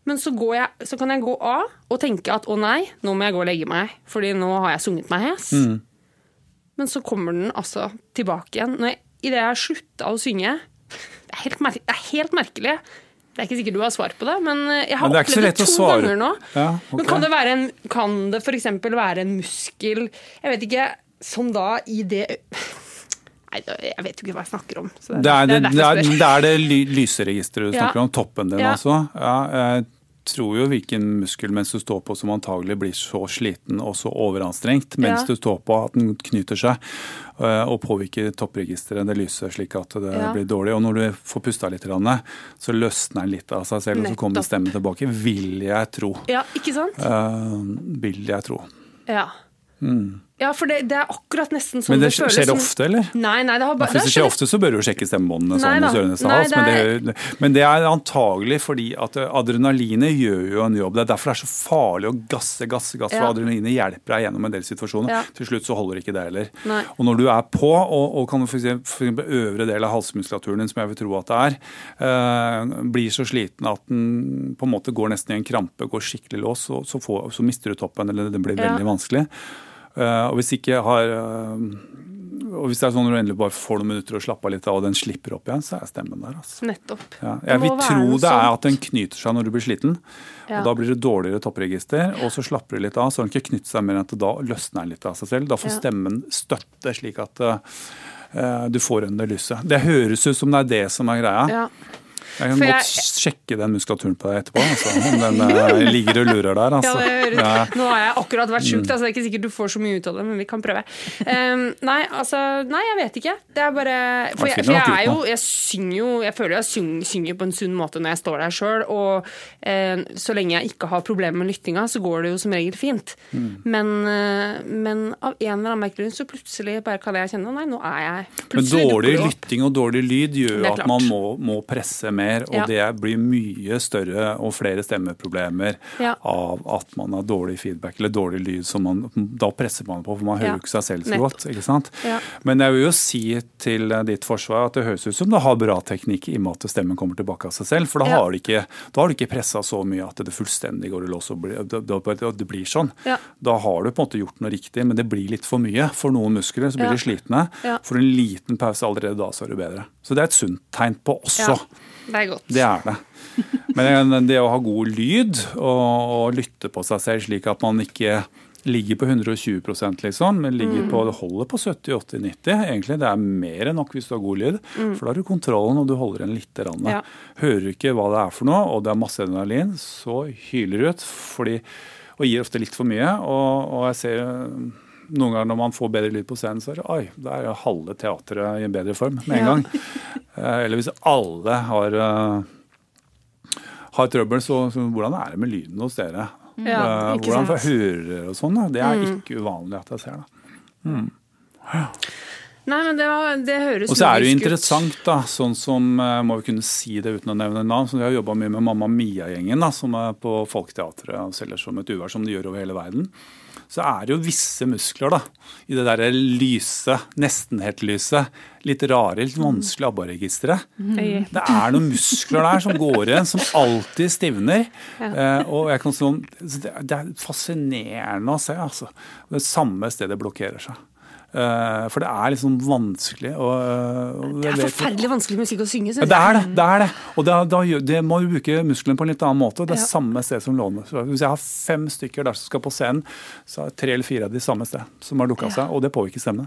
Men så, går jeg, så kan jeg gå av og tenke at å nei, nå må jeg gå og legge meg, fordi nå har jeg sunget meg hes. Men så kommer den altså tilbake igjen. Når jeg, Idet jeg slutta å synge det er, helt det er helt merkelig. Det er ikke sikkert du har svar på det, men eh, jeg har Men det opplevd det to ganger nå. Ja, okay. Men kan det, være en, kan det f.eks. være en muskel Jeg vet ikke, som da i det Nei, jeg vet jo ikke hva jeg snakker om. så Det er det, det, det, det ly, lyseregisteret du Ja. snakker om, toppen din Ja. altså. Ja, jeg tror jo hvilken muskel mens du står på som antagelig blir så sliten og så overanstrengt mens Ja. du står på at den knyter seg øh, og påvirker toppregisteret, det lyse, slik at det Ja. blir dårlig. Og når du får pusta litt, så løsner den litt av seg selv, og så kommer stemmen tilbake. Vil jeg tro. Ja, ikke sant? Uh, vil jeg tro. Ja. Ja, for det, det er akkurat nesten sånn. Men det, føles. skjer det ofte, eller? Nei, nei, det har bare Hvis det skjer ofte, så bør du jo sjekke stemmebåndene sånn Nei hos ørene Nei, hals. Men, det det, men det er antagelig fordi at adrenalinet gjør jo en jobb. Det er derfor det er så farlig å gasse, gasse, gasse. Ja. For adrenalinet hjelper deg gjennom en del situasjoner. Ja. Til slutt så holder ikke det heller. Nei. Og når du er på, og, og kan f.eks. øvre del av halsmuskulaturen din, som jeg vil tro at det er, øh, blir så sliten at den på en måte går nesten i en krampe, går skikkelig lås, så, så, får, så mister du toppen, eller det blir Ja. vanskelig. Eh, og hvis ikke har eh, og hvis det er sånn når du endelig bare får noen minutter å slappe av litt av, og den slipper opp igjen, så er stemmen der. altså. Nettopp. Ja. Jeg vil tro det er at den knyter seg når du blir sliten. Ja. og Da blir det dårligere toppregister, og så slapper det litt av. Så har den ikke knyttet seg mer enn at da løsner den litt av seg selv. Da får Ja. stemmen støtte, slik at uh, du får under lyset. Det høres ut som det er det som er greia. Ja. Jeg kan For godt sjekke den muskulaturen på deg etterpå, altså, den uh, ligger og lurer der. Ja, Altså. det hører. Ja. Nå har jeg akkurat vært sjuk, altså det er ikke sikkert du får så mye ut av det, men vi kan prøve. Um, nei, altså Nei, jeg vet ikke. Det er bare For Jeg jeg, for nok jeg er jo. Jeg synger jo Jeg føler jeg synger, synger på en sunn måte når jeg står der sjøl, og uh, så lenge jeg ikke har problemer med lyttinga, så går det jo som regel fint. Mm. Men, uh, men av en eller annen merkelig grunn så plutselig bare kan jeg kjenne Nei, nå er jeg plutselig Men dårlig lytting og dårlig lyd gjør jo at man må, må presse mer, og Ja. det blir mye større og flere stemmeproblemer Ja. av at man har dårlig feedback eller dårlig lyd. som man, Da presser man på, for man hører jo ikke seg selv så godt. ikke sant? Men jeg vil jo si til eh, ditt forsvar at det høres ut som du har bra teknikk i og med at stemmen kommer tilbake av seg selv. For da har du ikke, da har du ikke pressa så mye at det fullstendig går i lås og blir, det, det, det blir sånn. Da har du på en måte gjort noe riktig, men det blir litt for mye. For noen muskler så blir de slitne. Ja. For en liten pause allerede da, så er du bedre. Så det er et sunt tegn på også. Ja, det er godt. Det er det. Men det å ha god lyd og, og lytte på seg selv slik at man ikke ligger på 120% liksom, men ligger på, det holder på 70-80-90 egentlig. Det er mer enn nok hvis du har god lyd, for da har du kontrollen og du holder igjen litt. Ja. Hører du ikke hva det er for noe, og det er masse adrenalin, så hyler du ut fordi, og gir ofte litt for mye. Og, og jeg ser noen ganger når man får bedre lyd på scenen, så er det oi, da er jo halve teatret i en bedre form med en Ja. gang. Eh, Eller hvis alle har, eh, har trøbbel, så, så hvordan er det med lyden hos dere? Ja, Eh, Hvordan får hører og sånn, det er ikke uvanlig at jeg ser det. Nei, men det, var, det høres Og så er det jo interessant, da, sånn som Må vi kunne si det uten å nevne navn. så Vi har jobba mye med Mamma Mia-gjengen, da, som er på Folketeatret og selger som et uvær, som de gjør over hele verden. Så er det jo visse muskler da, i det derre lyse, nesten helt lyse, litt rare, litt vanskelige ABBA-registeret. Mm. Det er noen muskler der som går igjen, som alltid stivner. Eh, og jeg kan sånn, det er fascinerende å se, altså. Det samme stedet blokkerer seg. Eh, for det er liksom vanskelig og Det er forferdelig vanskelig musikk å synge, ja, synes det er jeg. det. det er det. Og da, da, det må du bruke musklene på en litt annen måte. Det er Ja. samme sted som låner. Hvis jeg har fem stykker der som skal på scenen, så er tre eller fire av de samme sted som har lukka seg, og det påvirker stemmene.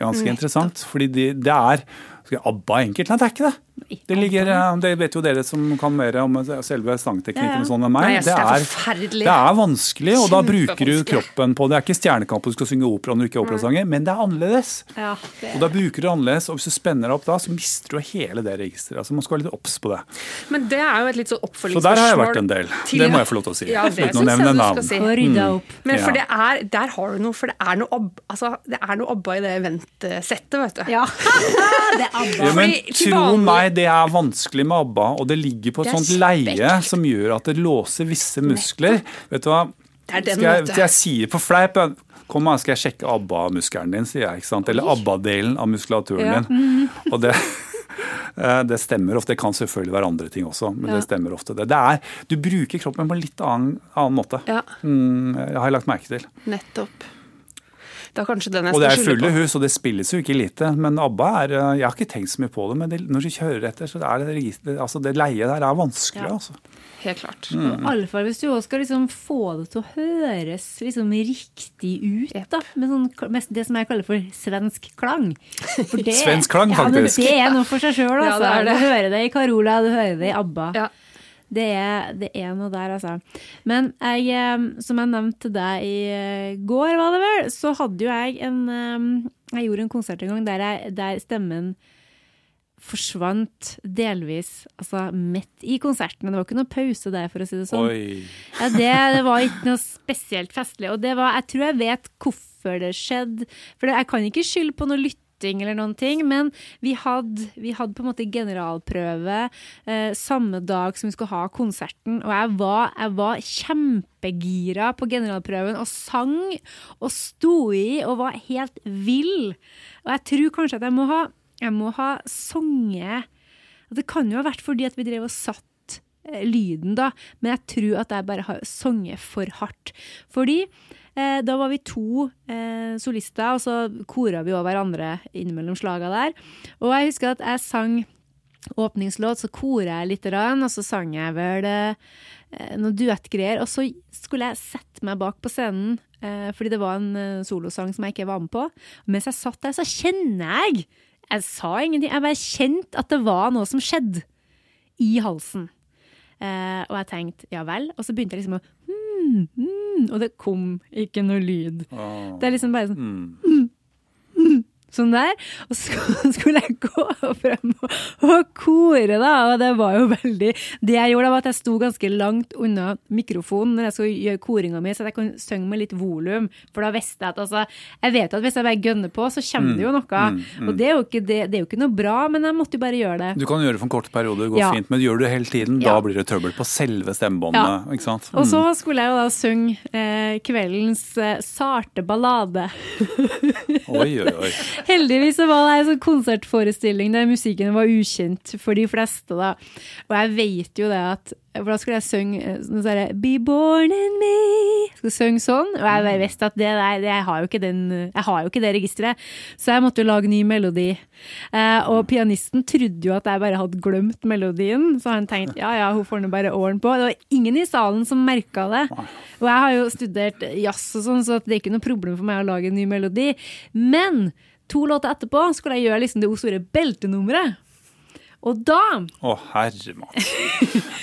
Ganske interessant, fordi de, det er jeg ABBA enkelt? Nei, det er ikke det. Det, ligger, det vet jo dere som kan mer om selve sangteknikken og sånn enn meg. Nei, det er det, er vanskelig, og da bruker du kroppen på det. er ikke Stjernekamp du skal synge opera når du ikke er operasanger, men det er annerledes. Ja, det Og da bruker du det annerledes, og hvis du spenner deg opp da, så mister du hele det registeret. Altså, man skal være litt obs på det. Men det er jo et litt sånn Så der har jeg vært en del. til- Det må jeg få lov til å si. Ja, det Uten å nevne navn. si. Og. Men for det er, der har du noe, for det er noe, ab, altså, det er noe ABBA i det eventsettet, vet du. Ja. det er ABBA. Ja, men tro vanlig- meg, det er vanskelig med ABBA, og det ligger på et sånt leie som gjør at det låser visse muskler. Vet du hva? Skal jeg, jeg sier på fleip Kom, da, skal jeg sjekke ABBA-muskelen din, sier jeg. ikke sant? Eller ABBA-delen av muskulaturen Ja. din. Og det, eh, det stemmer ofte. Det kan selvfølgelig være andre ting også, men Ja. det stemmer ofte. Det, det er, du bruker kroppen på en litt annen, annen måte. Ja, Mm, jeg har jeg lagt merke til. nettopp. Det kanskje den jeg Og det er fulle hus, og det spilles jo ikke lite. Men ABBA er eh, Jeg har ikke tenkt så mye på det, men det, når du kjører etter, så er det, altså det leiet der er vanskelig, Ja. altså. Helt klart. Mm. Iallfall hvis du også skal liksom få det til å høres liksom riktig ut. da, Med sånn, med det som jeg kaller for svensk klang. For det, Svensk klang, faktisk. ja, men. Det er noe for seg sjøl. Ja, Altså. det er det. Du hører det i Carola, du hører det i ABBA. Ja. Det er, det er noe der, altså. Men jeg, som jeg nevnte til deg i eh, går, var det vel, så hadde jo jeg en Jeg gjorde en konsert en gang der, jeg, der stemmen forsvant delvis, altså midt i konserten. Det var ikke noe pause der, for å si det sånn. Oi. Ja, det, det var ikke noe spesielt festlig. Og det var, jeg tror jeg vet hvorfor det skjedde. For det, jeg kan ikke skylde på noe lytting eller noen ting, men vi hadde, vi hadde på en måte generalprøve eh, samme dag som vi skulle ha konserten, og jeg var, jeg var kjempegira på generalprøven og sang og sto i og var helt vill. Og jeg tror kanskje at jeg må ha, jeg må ha sunget Det kan jo ha vært fordi at vi drev og satt eh, lyden, da, men jeg tror at jeg bare har sunget for hardt. Fordi da var vi to eh, solister, og så kora vi òg hverandre innimellom slaga der. Og jeg husker at jeg sang åpningslåt, så kora jeg litt, og så sang jeg vel eh, noen duettgreier. Og så skulle jeg sette meg bak på scenen, eh, fordi det var en eh, solosang som jeg ikke var med på. Mens jeg satt der, så kjenner jeg Jeg sa ingenting, jeg bare kjente at det var noe som skjedde i halsen. Eh, og jeg tenkte ja vel. Og så begynte jeg liksom å hmm, mm, Og det kom ikke noe lyd. Åh. Det er liksom bare sånn Mm. Sånn der. Og så skulle jeg gå frem og, kore, da. Og det var jo veldig Det jeg gjorde, da, var at jeg sto ganske langt unna mikrofonen når jeg skulle gjøre koringa mi, så jeg kunne synge med litt volum. For da visste jeg at altså Jeg vet at hvis jeg bare gønner på, så kommer det jo noe. Og det er jo, ikke, det, det er jo ikke noe bra, men jeg måtte jo bare gjøre det. Du kan gjøre det for en kort periode, det går Ja. fint, men gjør du det hele tiden, Ja. da blir det trøbbel på selve stemmebåndene. ikke sant? Og så Mm. skulle jeg jo da synge eh, kveldens eh, sarte ballade. Oi, oi, oi. Heldigvis så var det en sånn konsertforestilling der musikken var ukjent for de fleste. da. Og jeg vet jo det at For da skulle jeg synge sånn Be born in me. Skulle synge sånn. Og jeg bare visste at det der, jeg, har jo ikke den, jeg har jo ikke det registeret. Så jeg måtte jo lage ny melodi. Eh, og pianisten trodde jo at jeg bare hadde glemt melodien, så han tenkte ja ja, hun får nå bare åren på. Det var ingen i salen som merka det. Og jeg har jo studert jazz og sånn, så det er ikke noe problem for meg å lage en ny melodi. Men to låter etterpå skulle jeg gjøre liksom det store beltenummeret. Og da Å, herre Mats.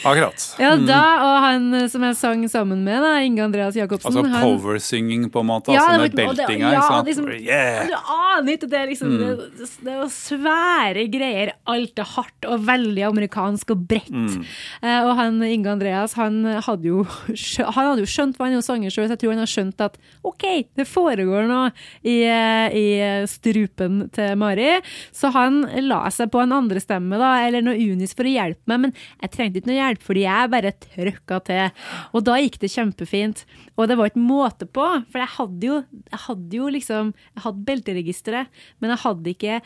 Akkurat. Ja, da, og han eh, som jeg sang sammen med, da, Inge Andreas Jacobsen Altså han- powersynging, på en måte. Ja, altså med beltinga. ja, sant? liksom- yeah! Du aner ikke, det er liksom Mm. det, det var svære greier. Alt er hardt og veldig amerikansk og bredt. Mm. Eh, og han Inge Andreas, han hadde jo, han hadde jo skjønt hva han er jo sanger sjøl, så jeg tror han har skjønt at OK, det foregår noe i, eh, i strupen til Mari. Så han la seg på en andre stemme, da, eller noe unis for å hjelpe meg, men jeg trengte ikke noe hjelp, fordi jeg bare trøkka til. Og da gikk det kjempefint. Og det var ikke måte på, for jeg hadde jo, jeg hadde jo liksom Jeg hadde belteregisteret, men jeg hadde ikke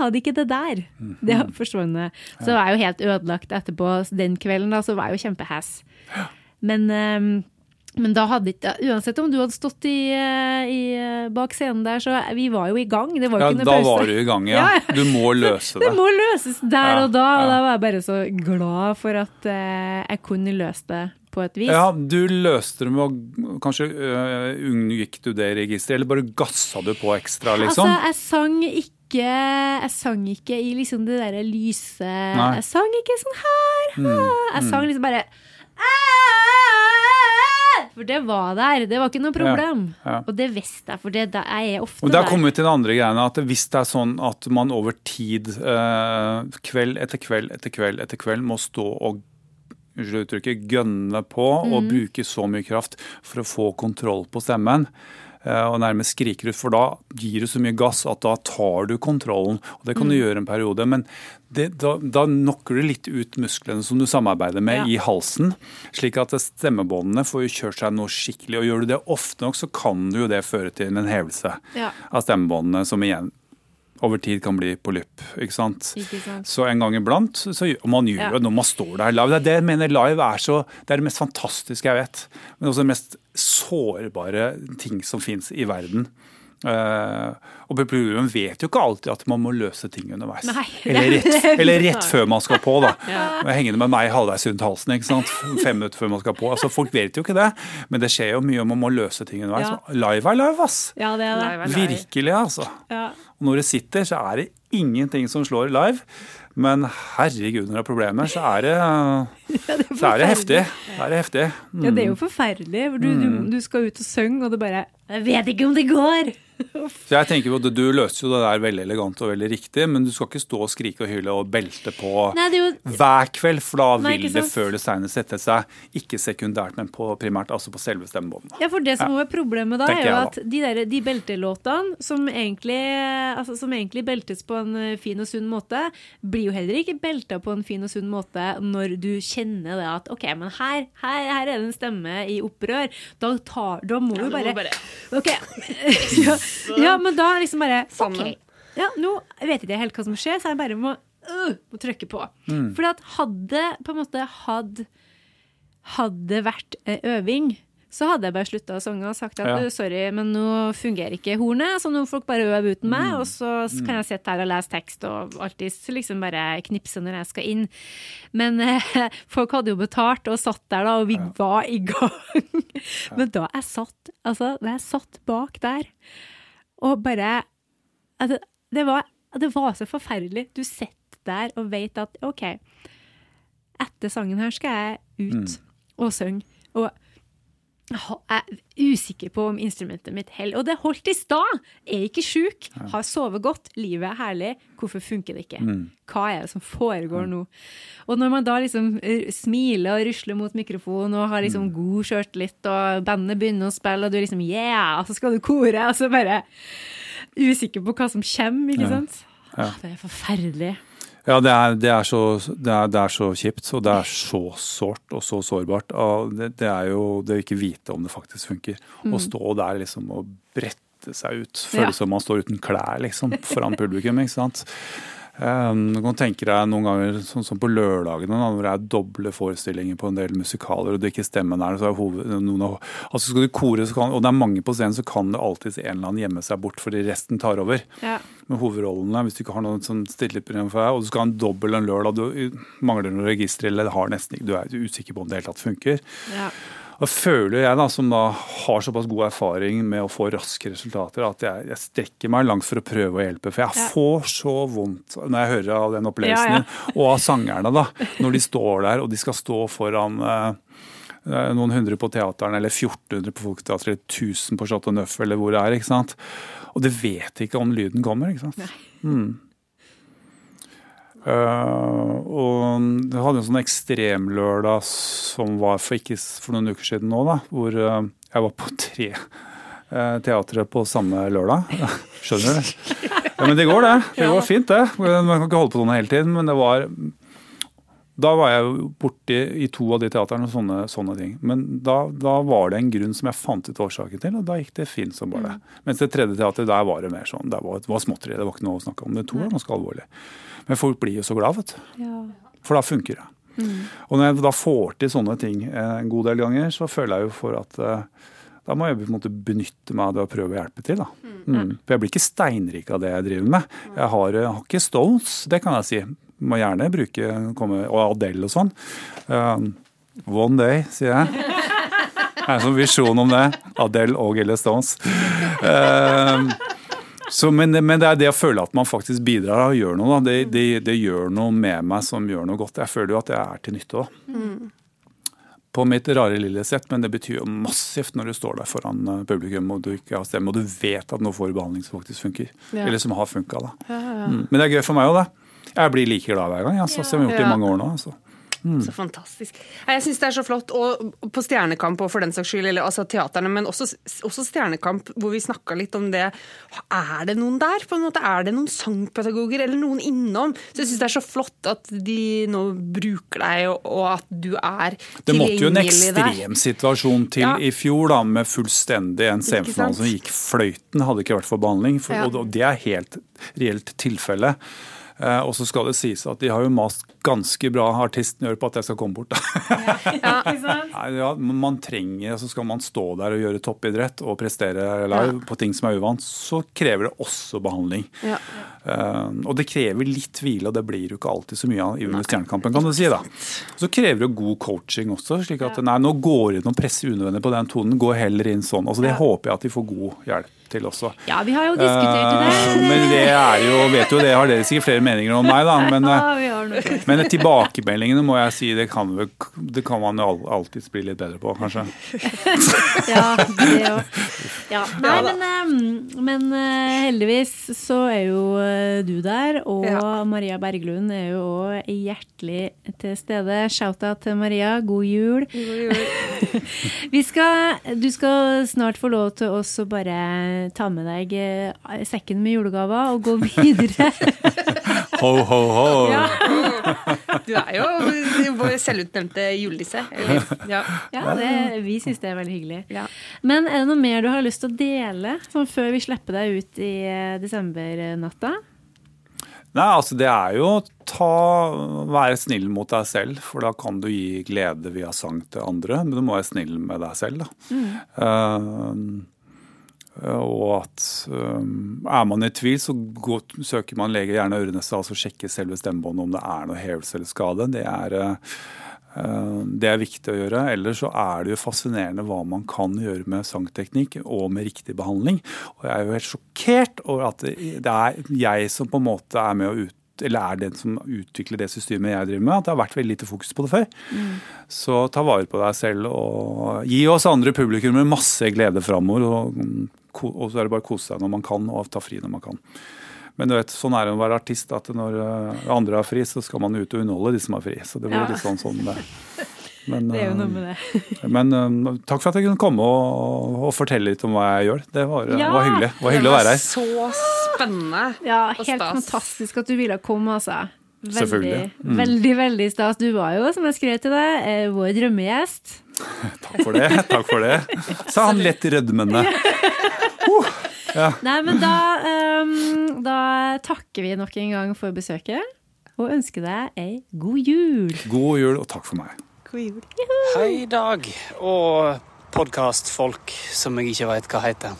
hadde ikke det der. Det har forsvunnet. Så var jeg jo helt ødelagt etterpå den kvelden, da, så var jeg jo kjempehass. Men, ehm, men da hadde ikke Uansett om du hadde stått i, eh, i, eh, bak scenen der, så vi var jo i gang. Det var jo Ja, ikke noe da pause. var du i gang, ja. Ja. Du må løse Det det. må løses der Ja, og da, og da var jeg bare så glad for at eh, jeg kunne løse det på et vis. Ja, Du løste det med å Kanskje øh, unngikk du det registeret, eller bare gassa du på ekstra, liksom? Altså, jeg sang ikke Jeg sang ikke i liksom det derre lyse Nei. Jeg sang ikke sånn her. Mm. Jeg sang liksom bare For det var der. Det var ikke noe problem. Ja, ja. Og det visste jeg, for det, er jeg ofte Og der kommer vi til den andre greiene, at hvis det er sånn at man over tid, eh, kveld etter kveld etter kveld etter kveld, må stå og unnskyld uttrykket, gønne på og bruke så mye kraft for å få kontroll på stemmen, og nærmest skriker ut, for da gir du så mye gass at da tar du kontrollen. og Det kan du gjøre en periode, men det, da, da knocker du litt ut musklene som du samarbeider med Ja. i halsen, slik at stemmebåndene får jo kjørt seg noe skikkelig. og Gjør du det ofte nok, så kan du jo det føre til en hevelse Ja. av stemmebåndene, som igjen over tid kan bli polypp. ikke sant? Ikke sant. Så en gang iblant, så gjør- og man gjør Ja. jo når man står der live. Det er det jeg mener live er så Det er det mest fantastiske jeg vet. Men også det mest sårbare ting som fins i verden. Uh, og publikum vet jo ikke alltid at man må løse ting underveis. Nei, eller, rett, eller rett før man skal på, da. ja. Hengende med meg halvveis rundt halsen ikke sant? fem minutter før man skal på. Altså, Folk vet jo ikke det, men det skjer jo mye om man må løse ting underveis. Ja. Live er live, ass! Ja, det er det. Live er live. Virkelig, altså. Ja. Og når det sitter, så er det ingenting som slår live. Men herregud, når det er problemer, så er det, så er det heftig. Det er heftig. Mm. Ja, det er jo forferdelig. For du, du, du skal ut og synge, og det bare Jeg vet ikke om det går! Så jeg tenker jo at Du løser jo det der veldig elegant og veldig riktig, men du skal ikke stå og skrike og hyle og belte på Nei, det jo hver kveld, for da Nei, vil det før eller seinere sette seg, ikke sekundært, men på primært, altså på selve stemmebåndene. Ja, for det som er problemet da, tenker er jo at de, der, de beltelåtene, som egentlig, altså, som egentlig beltes på en eh, fin og sunn måte, blir jo heller ikke belta på en fin og sunn måte når du kjenner det at OK, men her, her, her er det en stemme i opprør. Da, tar, da må Ja, du du bare, bare- OK. ja, ja, men da liksom bare OK. Ja, nå vet ikke jeg helt hva som skjer, så jeg bare må, uh, må trykke på. Mm. For hadde på en måte hadde hadde vært eh, øving, så hadde jeg bare slutta å synge og sagt at Ja. Sorry, men nå fungerer ikke hornet, så nå får folk bare øve uten Mm. meg, og så kan jeg sitte her og lese tekst og alltid liksom bare knipse når jeg skal inn. Men eh, folk hadde jo betalt og satt der da, og vi var i gang. Men da jeg satt, altså, da jeg satt bak der, og bare at det, var, det var så forferdelig. Du sitter der og vet at OK, etter sangen her skal jeg ut og synge. Og jeg er usikker på om instrumentet mitt holder. Og det holdt i stad! Er ikke sjuk, har sovet godt, livet er herlig. Hvorfor funker det ikke? Hva er det som foregår nå? Og når man da liksom smiler og rusler mot mikrofonen og har liksom god sjøltillit, og bandet begynner å spille, og du er liksom yeah, og så skal du kore, og så bare usikker på hva som kommer, ikke sant? Det er forferdelig. Ja, det er, det, er så, det, er, det er så kjipt, og det er så sårt og så sårbart. Det, er jo det å ikke vite om det faktisk funker. Å stå der liksom og brette seg ut. Føles Ja. som man står uten klær liksom, foran publikum. ikke sant? Um, du kan tenke deg noen ganger, sånn som på lørdagene, hvor når det er doble forestillinger på en del musikaler, og det ikke stemmen der, så er hoved, noen av, altså skal du kore, så kan, og det er mange på scenen, så kan det alltid en eller annen gjemme seg bort, fordi resten tar over Ja. med hovedrollene, hvis du ikke har noe sånn stille for deg, og du skal ha en dobbel en lørdag, du mangler noe register, eller har nesten ikke, du er usikker på om det hele tatt funker. Ja. Da føler jeg, da, som da har såpass god erfaring med å få raske resultater, at jeg, jeg strekker meg langt for å prøve å hjelpe. For jeg Ja. får så vondt når jeg hører av den opplevelsen, Ja, ja. og av sangerne, da. Når de står der, og de skal stå foran eh, eh, noen hundre på teateren, eller 1400 på Folketeatret, eller 1000 på Chateau Neuf, eller hvor det er. ikke sant? Og det vet ikke om lyden kommer. ikke sant? Mm. Eh, og vi hadde en sånn ekstremlørdag som var for, ikke, for noen uker siden nå, da, hvor uh, jeg var på tre uh, teatre på samme lørdag. Skjønner du? Ja, men det går, det. Det går fint, det. Man kan ikke holde på sånn hele tiden, men det var da var jeg borti i to av de teaterne og sånne, sånne ting. Men da, da var det en grunn som jeg fant ut årsaken til, og da gikk det fint som bare det. Mens det tredje teatret, der var det mer sånn, det var, det var småtteri, det var ikke noe å snakke om. Det to var ganske alvorlig. Men folk blir jo så glad, vet du. Ja. For da funker det. Og når jeg da får til sånne ting eh, en god del ganger, så føler jeg jo for at eh, da må jeg på en måte benytte meg av det og prøve å hjelpe til. da. Mm. For jeg blir ikke steinrik av det jeg driver med. Jeg har, jeg har ikke stones, det kan jeg si. Må gjerne bruke komme, og Adele og sånn. Um, one day, sier jeg. Jeg har en sånn visjon om det. Adele og eller Stones. Um, så, men, men det er det å føle at man faktisk bidrar og gjør noe. Da. Det, det, det gjør noe med meg som gjør noe godt. Jeg føler jo at jeg er til nytte. Da. På mitt rare lille sett, men det betyr jo massivt når du står der foran eh, publikum og du ikke har stemme, og du vet at nå får du behandling som faktisk funker. Ja. Eller som har funka. Mm. Men det er gøy for meg òg, det. Jeg blir like glad hver gang. Altså, som jeg har gjort det Ja. i mange år nå. Altså. Så fantastisk. Jeg syns det er så flott. Og på Stjernekamp og for den saks skyld, eller altså teaterne, men også, også Stjernekamp, hvor vi snakka litt om det. Er det noen der? på en måte? Er det noen sangpedagoger eller noen innom? Så jeg syns det er så flott at de nå bruker deg, og, og at du er tilgjengelig der. Det måtte jo en ekstremsituasjon til Ja. i fjor, da, med fullstendig en semifinale som gikk fløyten, hadde ikke vært for behandling. For, Ja. og det er helt reelt tilfelle. Eh, og så skal det sies at de har jo mast ganske bra, artisten gjør, på at jeg skal komme bort. ja? Ja, man trenger, så Skal man stå der og gjøre toppidrett og prestere live på ting som er uvant, så krever det også behandling. Ja. Eh, og det krever litt hvile, og det blir jo ikke alltid så mye av under Stjernekampen, kan du si. da. Så krever det god coaching også, slik at nei, nå går det inn og presser unødvendig på den tonen, går heller inn sånn. Altså Det håper jeg at de får god hjelp til også. Ja, vi har jo diskutert det. Eh, men det er jo, vet jo det, har dere sikkert flere meninger om meg, da. Men, eh, Ja, noe. men tilbakemeldingene må jeg si, det kan, vi, det kan man jo alltid alltids bli litt bedre på, kanskje. Ja, det òg. Ja. Nei, men, eh, men eh, heldigvis så er jo eh, du der, og Ja. Maria Berglund er jo òg hjertelig til stede. Shout-out til Maria, god jul. Vi skal, du skal snart få lov til oss å bare ta med deg eh, sekken med julegaver og gå videre. Ho, ho, ho! Du er jo vår selvutnevnte julenisse. Ja. Ja, det, vi syns det er veldig hyggelig. Ja. Men er det noe mer du har lyst til å dele sånn før vi slipper deg ut i eh, desembernatta? Nei, altså det er jo ta, være snill mot deg selv, for da kan du gi glede via sang til andre. Men du må være snill med deg selv, da. Eh, og at um, er man i tvil, så går, søker man lege gjerne øreneste, altså sjekke selve stemmebåndet om det er noe hevelse eller skade. Det er, eh, eh, det er viktig å gjøre. Ellers så er det jo fascinerende hva man kan gjøre med sangteknikk og med riktig behandling. Og jeg er jo helt sjokkert over at det det er jeg som på en måte er med å ut eller er den som utvikler det systemet jeg driver med, at det har vært veldig lite fokus på det før. Så ta vare på deg selv og gi oss andre publikummere masse glede framover. Og, mm, og så er det bare å kose seg når man kan, og ta fri når man kan. Men du vet, sånn er det å være artist, at når eh, andre har fri, så skal man ut og underholde de som har fri. Så det blir Ja. litt sånn sånn det. Men, Det er jo eh, noe med det. men eh, takk for at jeg kunne komme og, og fortelle litt om hva jeg gjør. Det var, Ja. var hyggelig. Det var hyggelig å være her. Så spennende. Ja, Og helt fantastisk at du ville komme, altså. Veldig, Selvfølgelig. Mm. veldig, veldig stas. Du var jo, som jeg skrev til deg, eh, vår drømmegjest. Takk for det. takk for det. Sa han lett rødmende. Nei, men da, um, da takker vi nok en gang for besøket, og ønsker deg ei god jul. God jul, og takk for meg. God jul. Hei, Dag og podkastfolk som jeg ikke veit hva heter.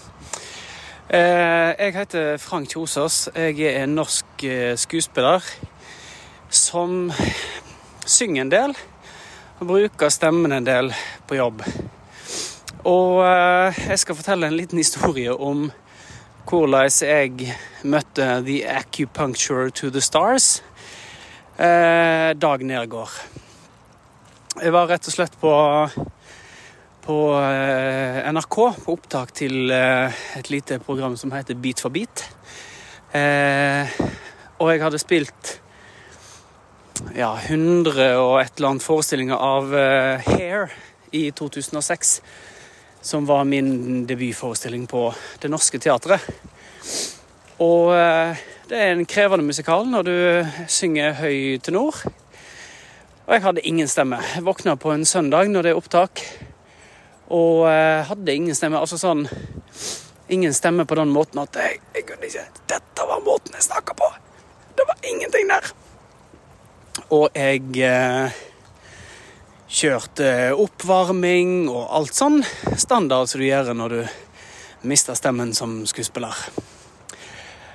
Eh, Jeg heter Frank Kjosås. Jeg er en norsk eh, skuespiller som synger en del og bruker stemmen en del på jobb. Og eh, jeg skal fortelle en liten historie om hvordan jeg møtte The Acupuncture to the Stars. Eh, Dag Nergård. Jeg var rett og slett på, på eh, NRK på opptak til et lite program som heter Beat for beat. Og jeg hadde spilt ja, 100 og et eller annet forestillinger av eh, Hair i 2006 som var min debutforestilling på Det Norske Teatret. Og eh, det er en krevende musikal når du synger høy tenor. Og jeg hadde ingen stemme. Jeg våkna på en søndag når det er opptak, og eh, hadde ingen stemme. Altså sånn Ingen stemme på den måten at jeg, jeg kunne ikke Dette var måten jeg snakka på! Det var ingenting der! Og jeg eh, kjørte oppvarming og alt sånn standard som du gjør når du mister stemmen som skuespiller.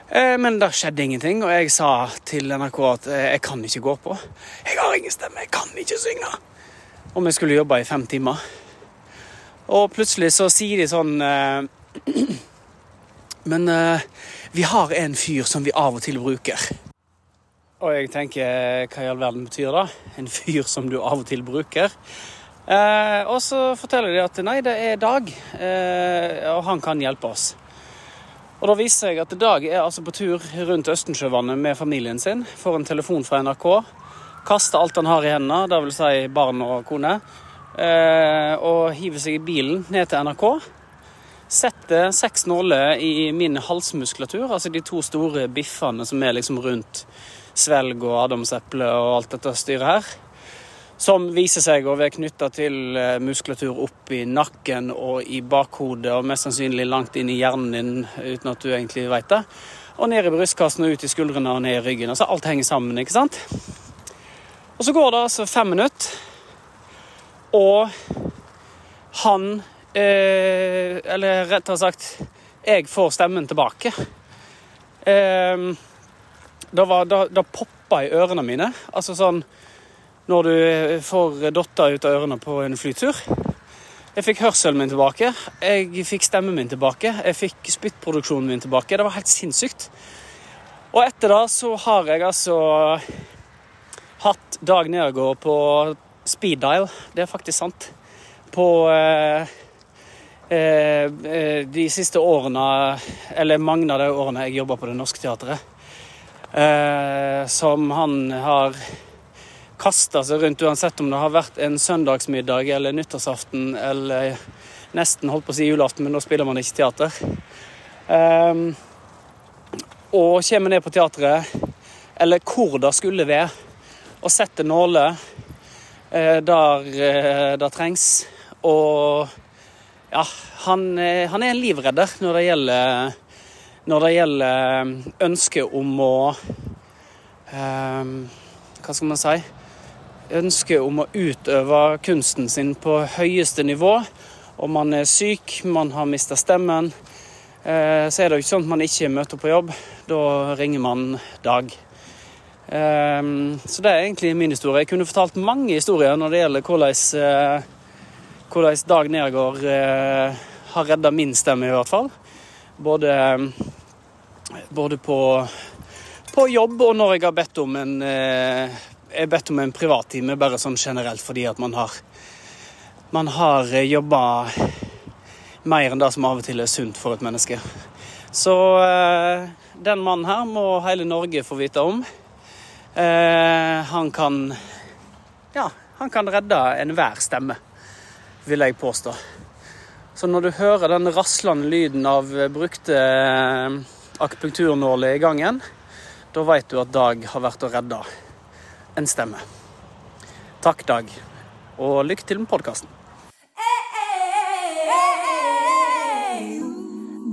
Eh, men det skjedde ingenting, og jeg sa til NRK at eh, jeg kan ikke gå på. Jeg har ingen stemme, jeg kan ikke synge. Og vi skulle jobbe i fem timer. Og plutselig så sier de sånn Men vi har en fyr som vi av og til bruker. Og jeg tenker, hva i all verden betyr det? En fyr som du av og til bruker. Eh, og så forteller de at nei, det er Dag, eh, og han kan hjelpe oss. Og da viser jeg at Dag er altså på tur rundt Østensjøvannet med familien sin. Får en telefon fra NRK. Kaster alt han har i hendene, dvs. Si barn og kone. Eh, og hiver seg i bilen ned til NRK. Setter seks nåler i min halsmuskulatur, altså de to store biffene som er liksom rundt svelg og adamseple og alt dette styret her. Som viser seg å være knytta til eh, muskulatur opp i nakken og i bakhodet, og mest sannsynlig langt inn i hjernen din uten at du egentlig veit det. Og ned i brystkassen og ut i skuldrene og ned i ryggen. Altså alt henger sammen, ikke sant? Og så går det altså fem minutter, og han eh, Eller rettere sagt, jeg får stemmen tilbake. Eh, da, var, da, da poppa i ørene mine. Altså sånn når du får dotter ut av ørene på en flytur. Jeg fikk hørselen min tilbake, jeg fikk stemmen min tilbake, jeg fikk spyttproduksjonen min tilbake. Det var helt sinnssykt. Og etter det så har jeg altså hatt Dag Nergård på speed dial. Det er faktisk sant. På eh, eh, de siste årene, eller mange av de årene jeg jobba på Det Norske Teatret. Eh, som han har kasta seg rundt, uansett om det har vært en søndagsmiddag eller nyttårsaften eller nesten holdt på å si julaften, men da spiller man ikke teater. Um, og kommer ned på teatret, eller hvor det skulle være, og setter nåler eh, der eh, det trengs. Og ja, han, eh, han, er en livredder når det gjelder når det gjelder ønsket om å um, Hva skal man si? Ønsket om å utøve kunsten sin på høyeste nivå. Om man er syk, man har mista stemmen, eh, så er det jo ikke sånn at man ikke møter på jobb. Da ringer man Dag. Ehm, så det er egentlig min historie. Jeg kunne fortalt mange historier når det gjelder hvordan, eh, hvordan Dag Nergård eh, har redda min stemme, i hvert fall. Både, både på, på jobb og når jeg har bedt om en er bedt om en privattime bare sånn generelt fordi at man har man har eh, jobba mer enn det som av og til er sunt for et menneske. Så eh, den mannen her må hele Norge få vite om. Eh, han kan Ja, han kan redde enhver stemme, vil jeg påstå. Så når du hører den raslende lyden av brukte akupunkturnåler i gangen, da veit du at Dag har vært og redda en stemme. Takk, Dag, og lykke til med podkasten.